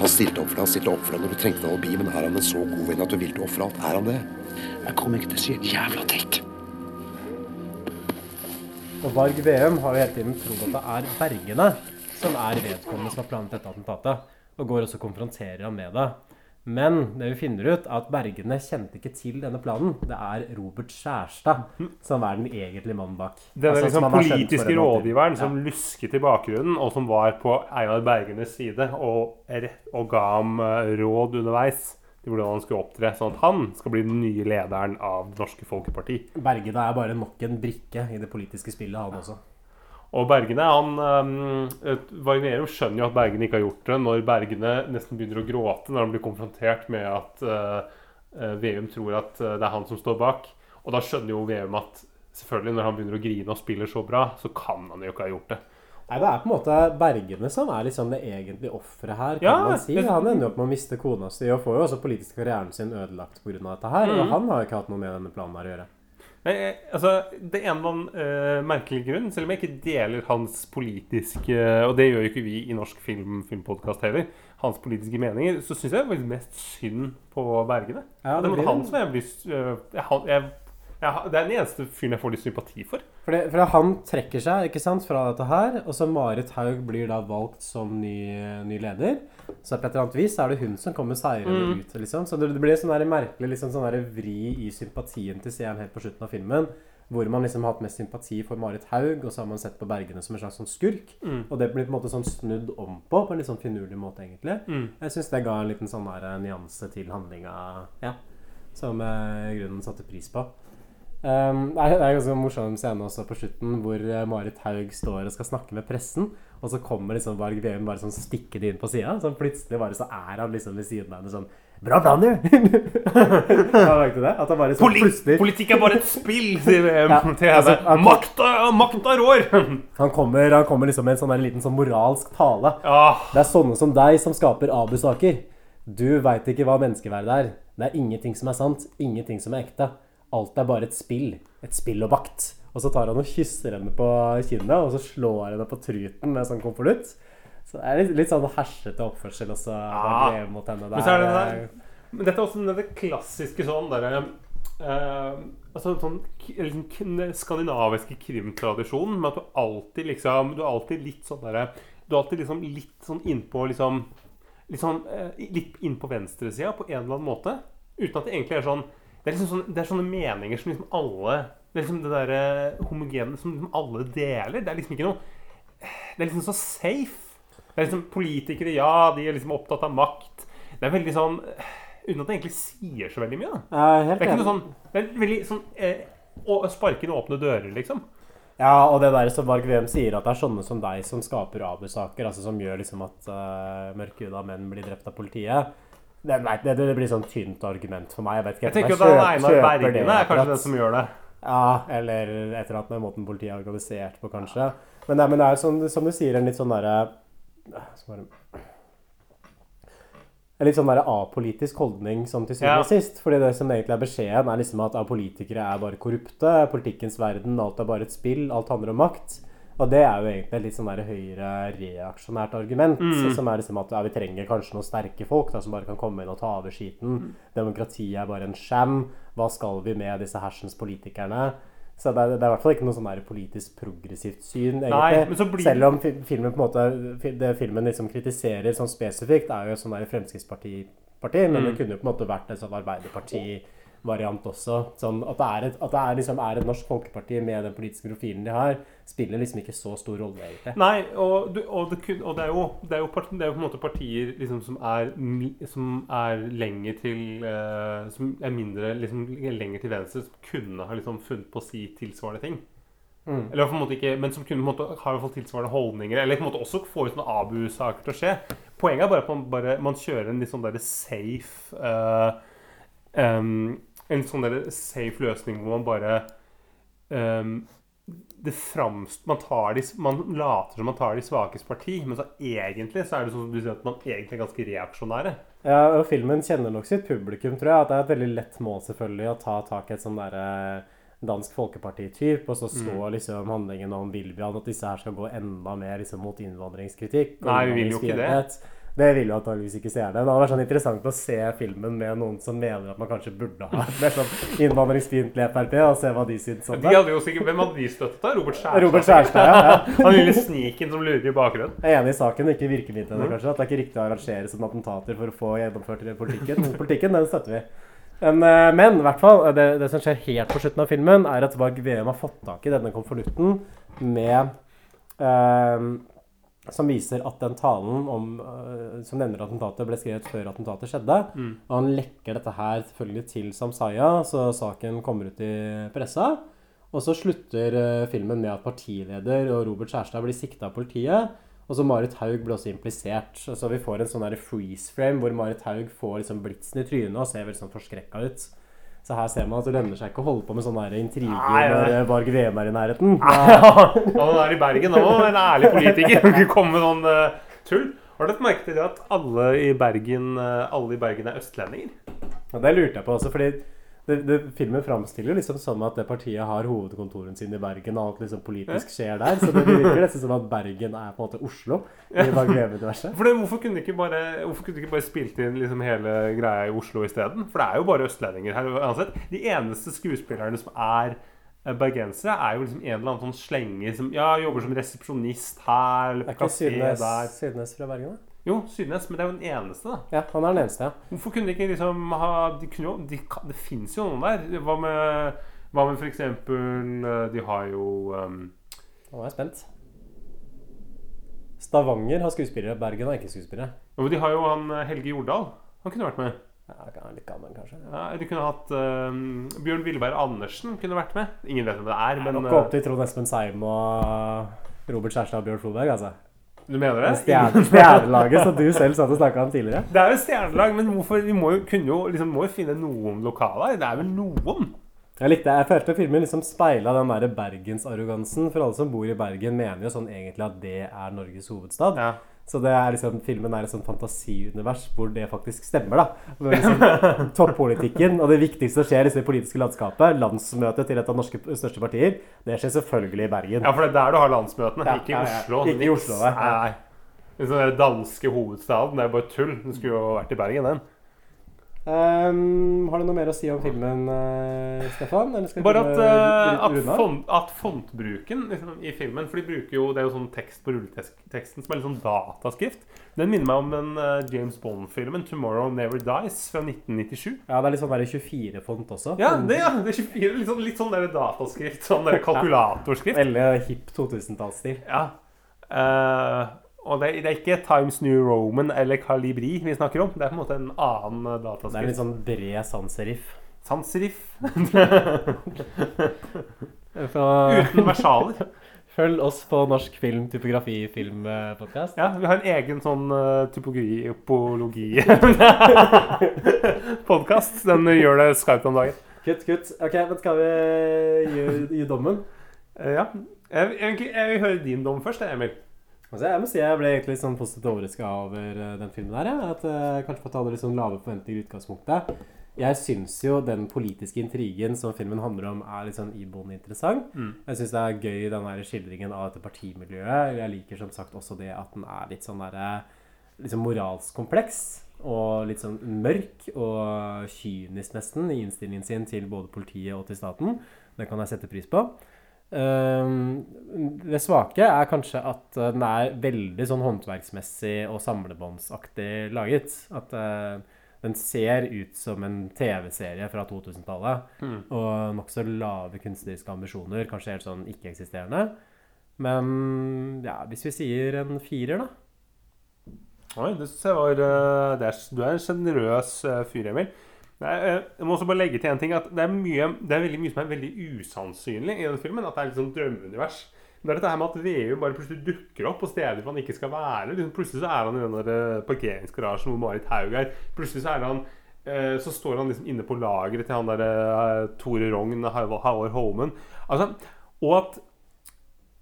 Han stilte opp for deg, han stilte opp for deg når du trengte en alibi, men er han en så god venn at du vil ville ofre alt? Er han det? Jeg kommer ikke til å si et jævla dritt. Og Varg VM har jo hele tiden trodd at det er Bergene som er vedkommende som har planlagt dette attentatet, og går også og konfronterer ham med det. Men det vi finner ut, er at Bergene kjente ikke til denne planen. Det er Robert Skjærstad som er den egentlige mannen bak. Denne Altså, liksom politiske rådgiveren som lusket i bakgrunnen, og som var på Einar Bergenes side og, og ga ham eh, råd underveis til hvordan han skulle opptre, sånn at han skal bli den nye lederen av Det norske Folkeparti. Bergene er bare nok en brikke i det politiske spillet, han også. Og Bergene, han um, Vargnerum skjønner jo at Bergene ikke har gjort det, når Bergene nesten begynner å gråte når han blir konfrontert med at uh, Veum tror at uh, det er han som står bak. Og da skjønner jo Veum at selvfølgelig når han begynner å grine og spiller så bra, så kan han jo ikke ha gjort det. Nei, Det er på en måte Bergene som er liksom det egentlige offeret her. kan Ja, man si. Han ender jo opp med å miste kona si og får jo også politisk karrieren sin ødelagt pga. dette her. Mm. Og han har jo ikke hatt noe med denne planen her å gjøre. Nei, eh, altså, Det er en eller annen eh, merkelig grunn, selv om jeg ikke deler hans politiske Og det gjør jo ikke vi i norsk film, filmpodkast heller. Hans politiske meninger. Så syns jeg faktisk mest synd på Bergene. Ja, det det blir han som jeg blir eh, jeg, jeg, jeg, Det er den eneste fyren jeg får litt sympati for. For, for han trekker seg ikke sant, fra dette her, og så Marit Haug blir da valgt som ny, ny leder. Så på et eller annet vis er det hun som kommer seirende Mm. ut. liksom. Så det, det blir sånn merkelig liksom, sånn vri i sympatien til seeren helt på slutten av filmen. Hvor man liksom har hatt mest sympati for Marit Haug, og så har man sett på Bergene som en slags sånn skurk. Mm. Og det blir på en måte sånn snudd om på, på en litt sånn finurlig måte, egentlig. Mm. Jeg syns det ga en liten sånn der eh, nyanse til handlinga, ja, som eh, grunnen satte pris på. Um, det er en ganske morsom scene også på slutten hvor eh, Marit Haug står og skal snakke med pressen, og så kommer liksom Varg Veum bare sånn stikkende inn på sida. Så plutselig bare så er han liksom ved siden av henne sånn Bra plan, du! Har det? At han bare så plutselig Politikk er bare et spill, sier VM Ja, til altså, makta, makta rår! Han kommer, han kommer liksom med en sånn der liten sånn moralsk tale. Ah. Det er sånne som deg som skaper Abu-saker. Du veit ikke hva menneskeverd er. Det er ingenting som er sant, ingenting som er ekte. Alt er bare et spill. Et spill og bakt. Og så tar han og kysser henne på kinnet, og så slår henne på truten med sånn konvolutt. Så det er litt, litt sånn hersete oppførsel også. Ah. Ja. Mot henne. Men så er det der Men dette er også den der klassiske sånn derre uh, Altså sånn liksom skandinaviske krimtradisjonen med at du alltid liksom Du er alltid litt sånn derre Du er alltid liksom litt sånn innpå liksom Litt sånn uh, Litt innpå venstresida på en eller annen måte. Uten at det egentlig er sånn Det er liksom sånne, det er sånne meninger som liksom alle Det er liksom det derre homogene som liksom alle deler. Det er liksom ikke noe Det er liksom så safe. Det er liksom Politikere, ja, de er liksom opptatt av makt. Det er veldig sånn Uten at det egentlig sier så veldig mye. Da. Ja, helt det er ikke noe sånn Det er veldig sånn eh, Å sparke inn åpne dører, liksom. Ja, og det der som Varg Veum sier, at det er sånne som deg som skaper Abu-saker, altså som gjør liksom at uh, mørkhuda menn blir drept av politiet. Nei, det, det blir sånn tynt argument for meg. Jeg vet ikke Jeg tenker at Einar det er kanskje det som gjør det. Ja, eller et eller annet med måten politiet er organisert på, kanskje. Men, nei, men det er jo sånn, som du sier, en litt sånn derre En litt sånn der apolitisk holdning sånn til syvende Ja. sist. Fordi det som egentlig er beskjeden, er liksom at politikere er bare korrupte. Politikkens verden, alt er bare et spill. Alt handler om makt. Og det er jo egentlig et litt sånn høyere reaksjonært argument. Mm. Som er liksom at ja, vi trenger kanskje noen sterke folk da, som bare kan komme inn og ta over skiten. Mm. Demokratiet er bare en sham. Hva skal vi med disse hersens politikerne? Så det er, det er i hvert fall ikke noe sånn politisk progressivt syn, egentlig. Nei, men så blir- Selv om filmen på en måte Det filmen liksom kritiserer sånn spesifikt, er jo sånn der Fremskrittsparti-parti, men Mm. det kunne jo på en måte vært en sånn Arbeiderparti-variant også. Sånn at det er et, at det er, liksom, er et norsk folkeparti med den politiske profilen de har, spiller liksom ikke så stor rolle, egentlig. Nei, og, du, og, det, kun, og det, er jo, det, er jo part, det er jo på en måte partier liksom, som, er, som er lenger til uh, Som er mindre liksom, lenger til venstre, som kunne ha liksom, funnet på å si tilsvarende ting. Mm. Eller på en måte ikke, men som kunne på en måte, har i hvert fall tilsvarende holdninger. Eller på en måte også få ut noen Abu-saker til å skje. Poenget er bare at man, bare, man kjører en litt sånn derre safe uh, um, En sånn derre safe løsning hvor man bare em, det framst, man, tar de, man later som man tar de svakes parti, men så egentlig så er det sånn som du sier at man egentlig er ganske reaksjonære. Ja, og filmen kjenner nok sitt publikum, tror jeg. At det er et veldig lett mål selvfølgelig å ta tak i et sånn derre dansk folkeparti-typ, og så så Mm. liksom handlingen om vil at disse her skal gå enda mer liksom, mot innvandringskritikk. Nei, vi vil jo ikke det. Det vil jo antakeligvis ikke seerne. Det hadde vært sånn interessant å se filmen med noen som mener at man kanskje burde ha et mer sånn innvandringsfiendtlig Frp, og se hva de syns om det. De hadde jo sikkert, Hvem hadde de støttet? da? Robert Skjærstad? Robert Skjærstad, ja, ja. Han lille sniken som lurer i bakgrunnen. Jeg er enig i saken, ikke virkemidlene, Mhm. kanskje. At det er ikke riktig å arrangere som attentater for å få gjennomført politikken. Politikken, den støtter vi. Men, eh, men hvert fall, det, det som skjer helt på slutten av filmen, er at Varg Veum har fått tak i denne konvolutten med eh, Som viser at den talen om, eh, som nevner attentatet, ble skrevet før attentatet skjedde. Mm. Og han lekker dette her selvfølgelig til Samsaya, så saken kommer ut i pressa. Og så slutter eh, filmen med at partileder og Robert Kjærstad blir sikta av politiet. Og så Marit Haug ble også implisert. Så vi får en sånn freeze frame hvor Marit Haug får liksom blitsen i trynet og ser veldig sånn forskrekka ut. Så her ser man at det lønner seg ikke å holde på med sånne intriger når Varg Veum er i nærheten. Han er i Bergen òg, en ærlig politiker. Kan ikke komme med noen uh, tull. Har du lagt merke til det at alle i Bergen, eh, alle i Bergen er østlendinger? Ja, det lurte jeg på også, fordi det, det, filmen framstiller liksom som at det partiet har hovedkontoren sin i Bergen, og alt liksom politisk skjer der. Så det virker nesten som at Bergen er på en måte Oslo i det, hvorfor kunne de ikke bare Hvorfor kunne de ikke bare spilt inn liksom hele greia i Oslo isteden? For det er jo bare østlendinger her uansett. De eneste skuespillerne som er eh, bergensere, er jo liksom en eller annen sånn slenger som ja, jobber som resepsjonist her eller Er ikke kafé der. Sydnes fra Bergen, da? Jo, Sydnes, men det er jo den eneste, da. Ja, han er den eneste, ja. Hvorfor kunne de ikke liksom ha de kunne jo, de, kan- Det fins jo noen der. Hva med, hva med for eksempel eh, De har jo um, Nå er jeg spent. Stavanger har skuespillere, Bergen har ikke skuespillere. jo, De har jo han eh, Helge Jordal. Han kunne vært med. Ja, han er litt gammel, kanskje. Ja, de kunne hatt um, Bjørn Villberg Andersen kunne vært med. Ingen vet hvem det er, er men nok eh, opp til Trond Espen Seim og Robert Kjærstad og Bjørn Floberg, altså. Du mener det? Stjerne, stjernelaget som du selv satt og snakka om tidligere. Det er jo stjernelag, men hvorfor, vi må jo, jo, liksom, må jo finne noen lokaler. Det er vel noen? Jeg likte, jeg følte filmen liksom speila den der bergensarrogansen. For alle som bor i Bergen, mener jo sånn egentlig at det er Norges hovedstad. Så det er liksom, filmen er et sånn fantasiunivers hvor det faktisk stemmer. da liksom, Toppolitikken og det viktigste som skjer i det politiske landskapet, landsmøtet til et av norske største partier, det skjer selvfølgelig i Bergen. Ja, for det er der du har landsmøtene, Ja, ikke i. Oslo. Ikke i Oslo, nei. nei. Den danske hovedstaden, det er bare tull. Den skulle jo vært i Bergen, den. Ehm, har du noe mer å si om filmen, uh, Stefan? Bare at, eh, at, font, at fontbruken liksom, i filmen For de bruker jo, det er jo sånn tekst på rulleteksten som er litt sånn dataskrift. Den minner meg om den uh, James Bond-filmen 'Tomorrow Never Dies' fra 1997. Ja, det er litt sånn der 24-font også. Ja, det, ja, det er 24, litt sånn, litt sånn der dataskrift. Sånn der kalkulatorskrift. Veldig hipp 2000-tallsstil. Ja. Eh, og det, det er ikke Times New Roman eller Calibri vi snakker om. Det er på en måte en annen eh, dataskrift. Det er litt sånn bred sans-serif. Sans-serif. Uten versaler. Følg oss på Norsk film, typografi, filmpodkast. Ja, vi har en egen sånn uh, typologi podkast Den gjør det skarpt om dagen. Kutt, kutt. Ok, men skal vi gi, gi dommen? Uh, ja. Jeg, jeg, jeg vil høre din dom først, Emil. Altså, jeg må si jeg ble egentlig litt sånn positivt overraska over eh, den filmen her. Ja. At uh, Kanskje fordi jeg hadde litt sånn lave forventninger i utgangspunktet. Jeg syns jo den politiske intrigen som filmen handler om, er litt sånn iboende interessant. Mm. Jeg syns det er gøy den der skildringen av dette partimiljøet. Jeg liker som sagt også det at den er litt sånn derre liksom moralsk kompleks. Og litt sånn mørk og kynisk nesten i innstillingen sin til både politiet og til staten. Det kan jeg sette pris på. Ehm, det svake er kanskje at eh, den er veldig sånn håndverksmessig og samlebåndsaktig laget. At eh, den ser ut som en TV-serie fra 2000-tallet. Mm. Og nokså lave kunstneriske ambisjoner. Kanskje helt sånn ikke-eksisterende. Men ja, hvis vi sier en firer, da. Oi, det synes jeg var eh, det Du er en sjenerøs fyr, Emil. Eh, jeg må også bare legge til en ting at det er, mye, det er veldig mye som er veldig usannsynlig i den filmen. At det er litt sånn drømmeunivers. Det er dette her med at VU bare plutselig dukker opp på steder hvor han ikke skal være. Liksom, plutselig så er han i den der eh, parkeringsgarasjen hvor Marit Haug er. Plutselig så er han eh, Så står han liksom inne på lageret til han der Tore Rogn, Halvor Holmen. Altså, og at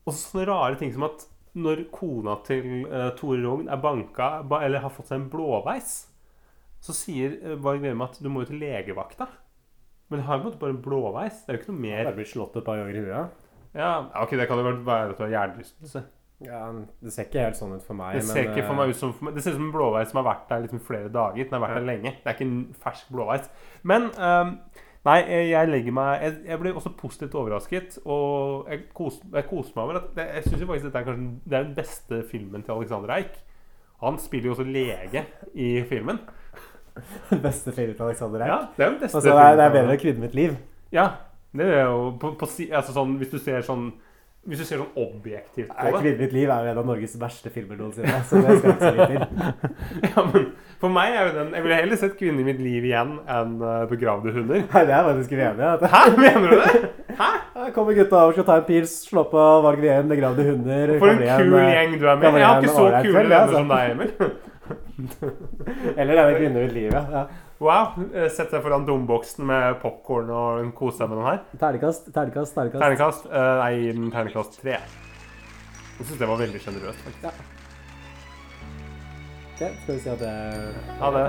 Og sånne rare ting som at når kona til Tore Rogn er banka eller har fått seg en blåveis, så sier uh, Varg Veum at du må jo til legevakta. Men det har jo på en måte bare en blåveis. Det er jo ikke noe mer. Bare blitt slått et par ganger i huet. Ja, ok, Det kan jo være at du har hjernerystelse. Ja, det ser ikke helt sånn ut for meg. Det ser men, ikke for eh, meg ut som for meg. Det ser ut som en blåveis som har vært der liksom flere dager. Den har vært der lenge. Det er ikke en fersk blåveis. Men um, nei, jeg jeg legger meg Jeg, jeg blir også positivt overrasket. Og jeg koser, jeg koser meg over at Jeg, Jeg syns faktisk dette er kanskje det er den beste filmen til Alexander Eik. Han spiller jo også lege i filmen. Den beste filmen til Alexander Eik. Ja, det er den beste altså, det, er, det er bedre enn 'Kvinnen mitt liv'. Ja, det er jo på, på, altså sånn, Hvis du ser sånn Hvis du ser sånn objektivt på det 'Kvinnen mitt liv' er jo en av Norges verste filmer noensinne. Så det skal jeg ikke så mye til. ja, men For meg er jo den Jeg ville heller sett 'Kvinnen i mitt liv' igjen enn uh, 'Begravde hunder'. Nei, det er faktisk uenig i. Hæ? Mener du det? Hæ? Her kommer gutta over, skal ta en pils, slå på Varg Veum, begravde hunder. For en kul eh, gjeng du er med. Jeg har ikke så kule venner som altså. deg, Emil. Eller denne kvinnen ut livet. ja. Wow. eh, Sett deg foran domboksen med popkorn og kose deg med den her. Ternekast, ternekast, ternekast. Ternekast, uh, nei, jeg gir den terningkast tre. Jeg syns det var veldig sjenerøst, faktisk. Ja. Ok, skal vi si at det Ha det.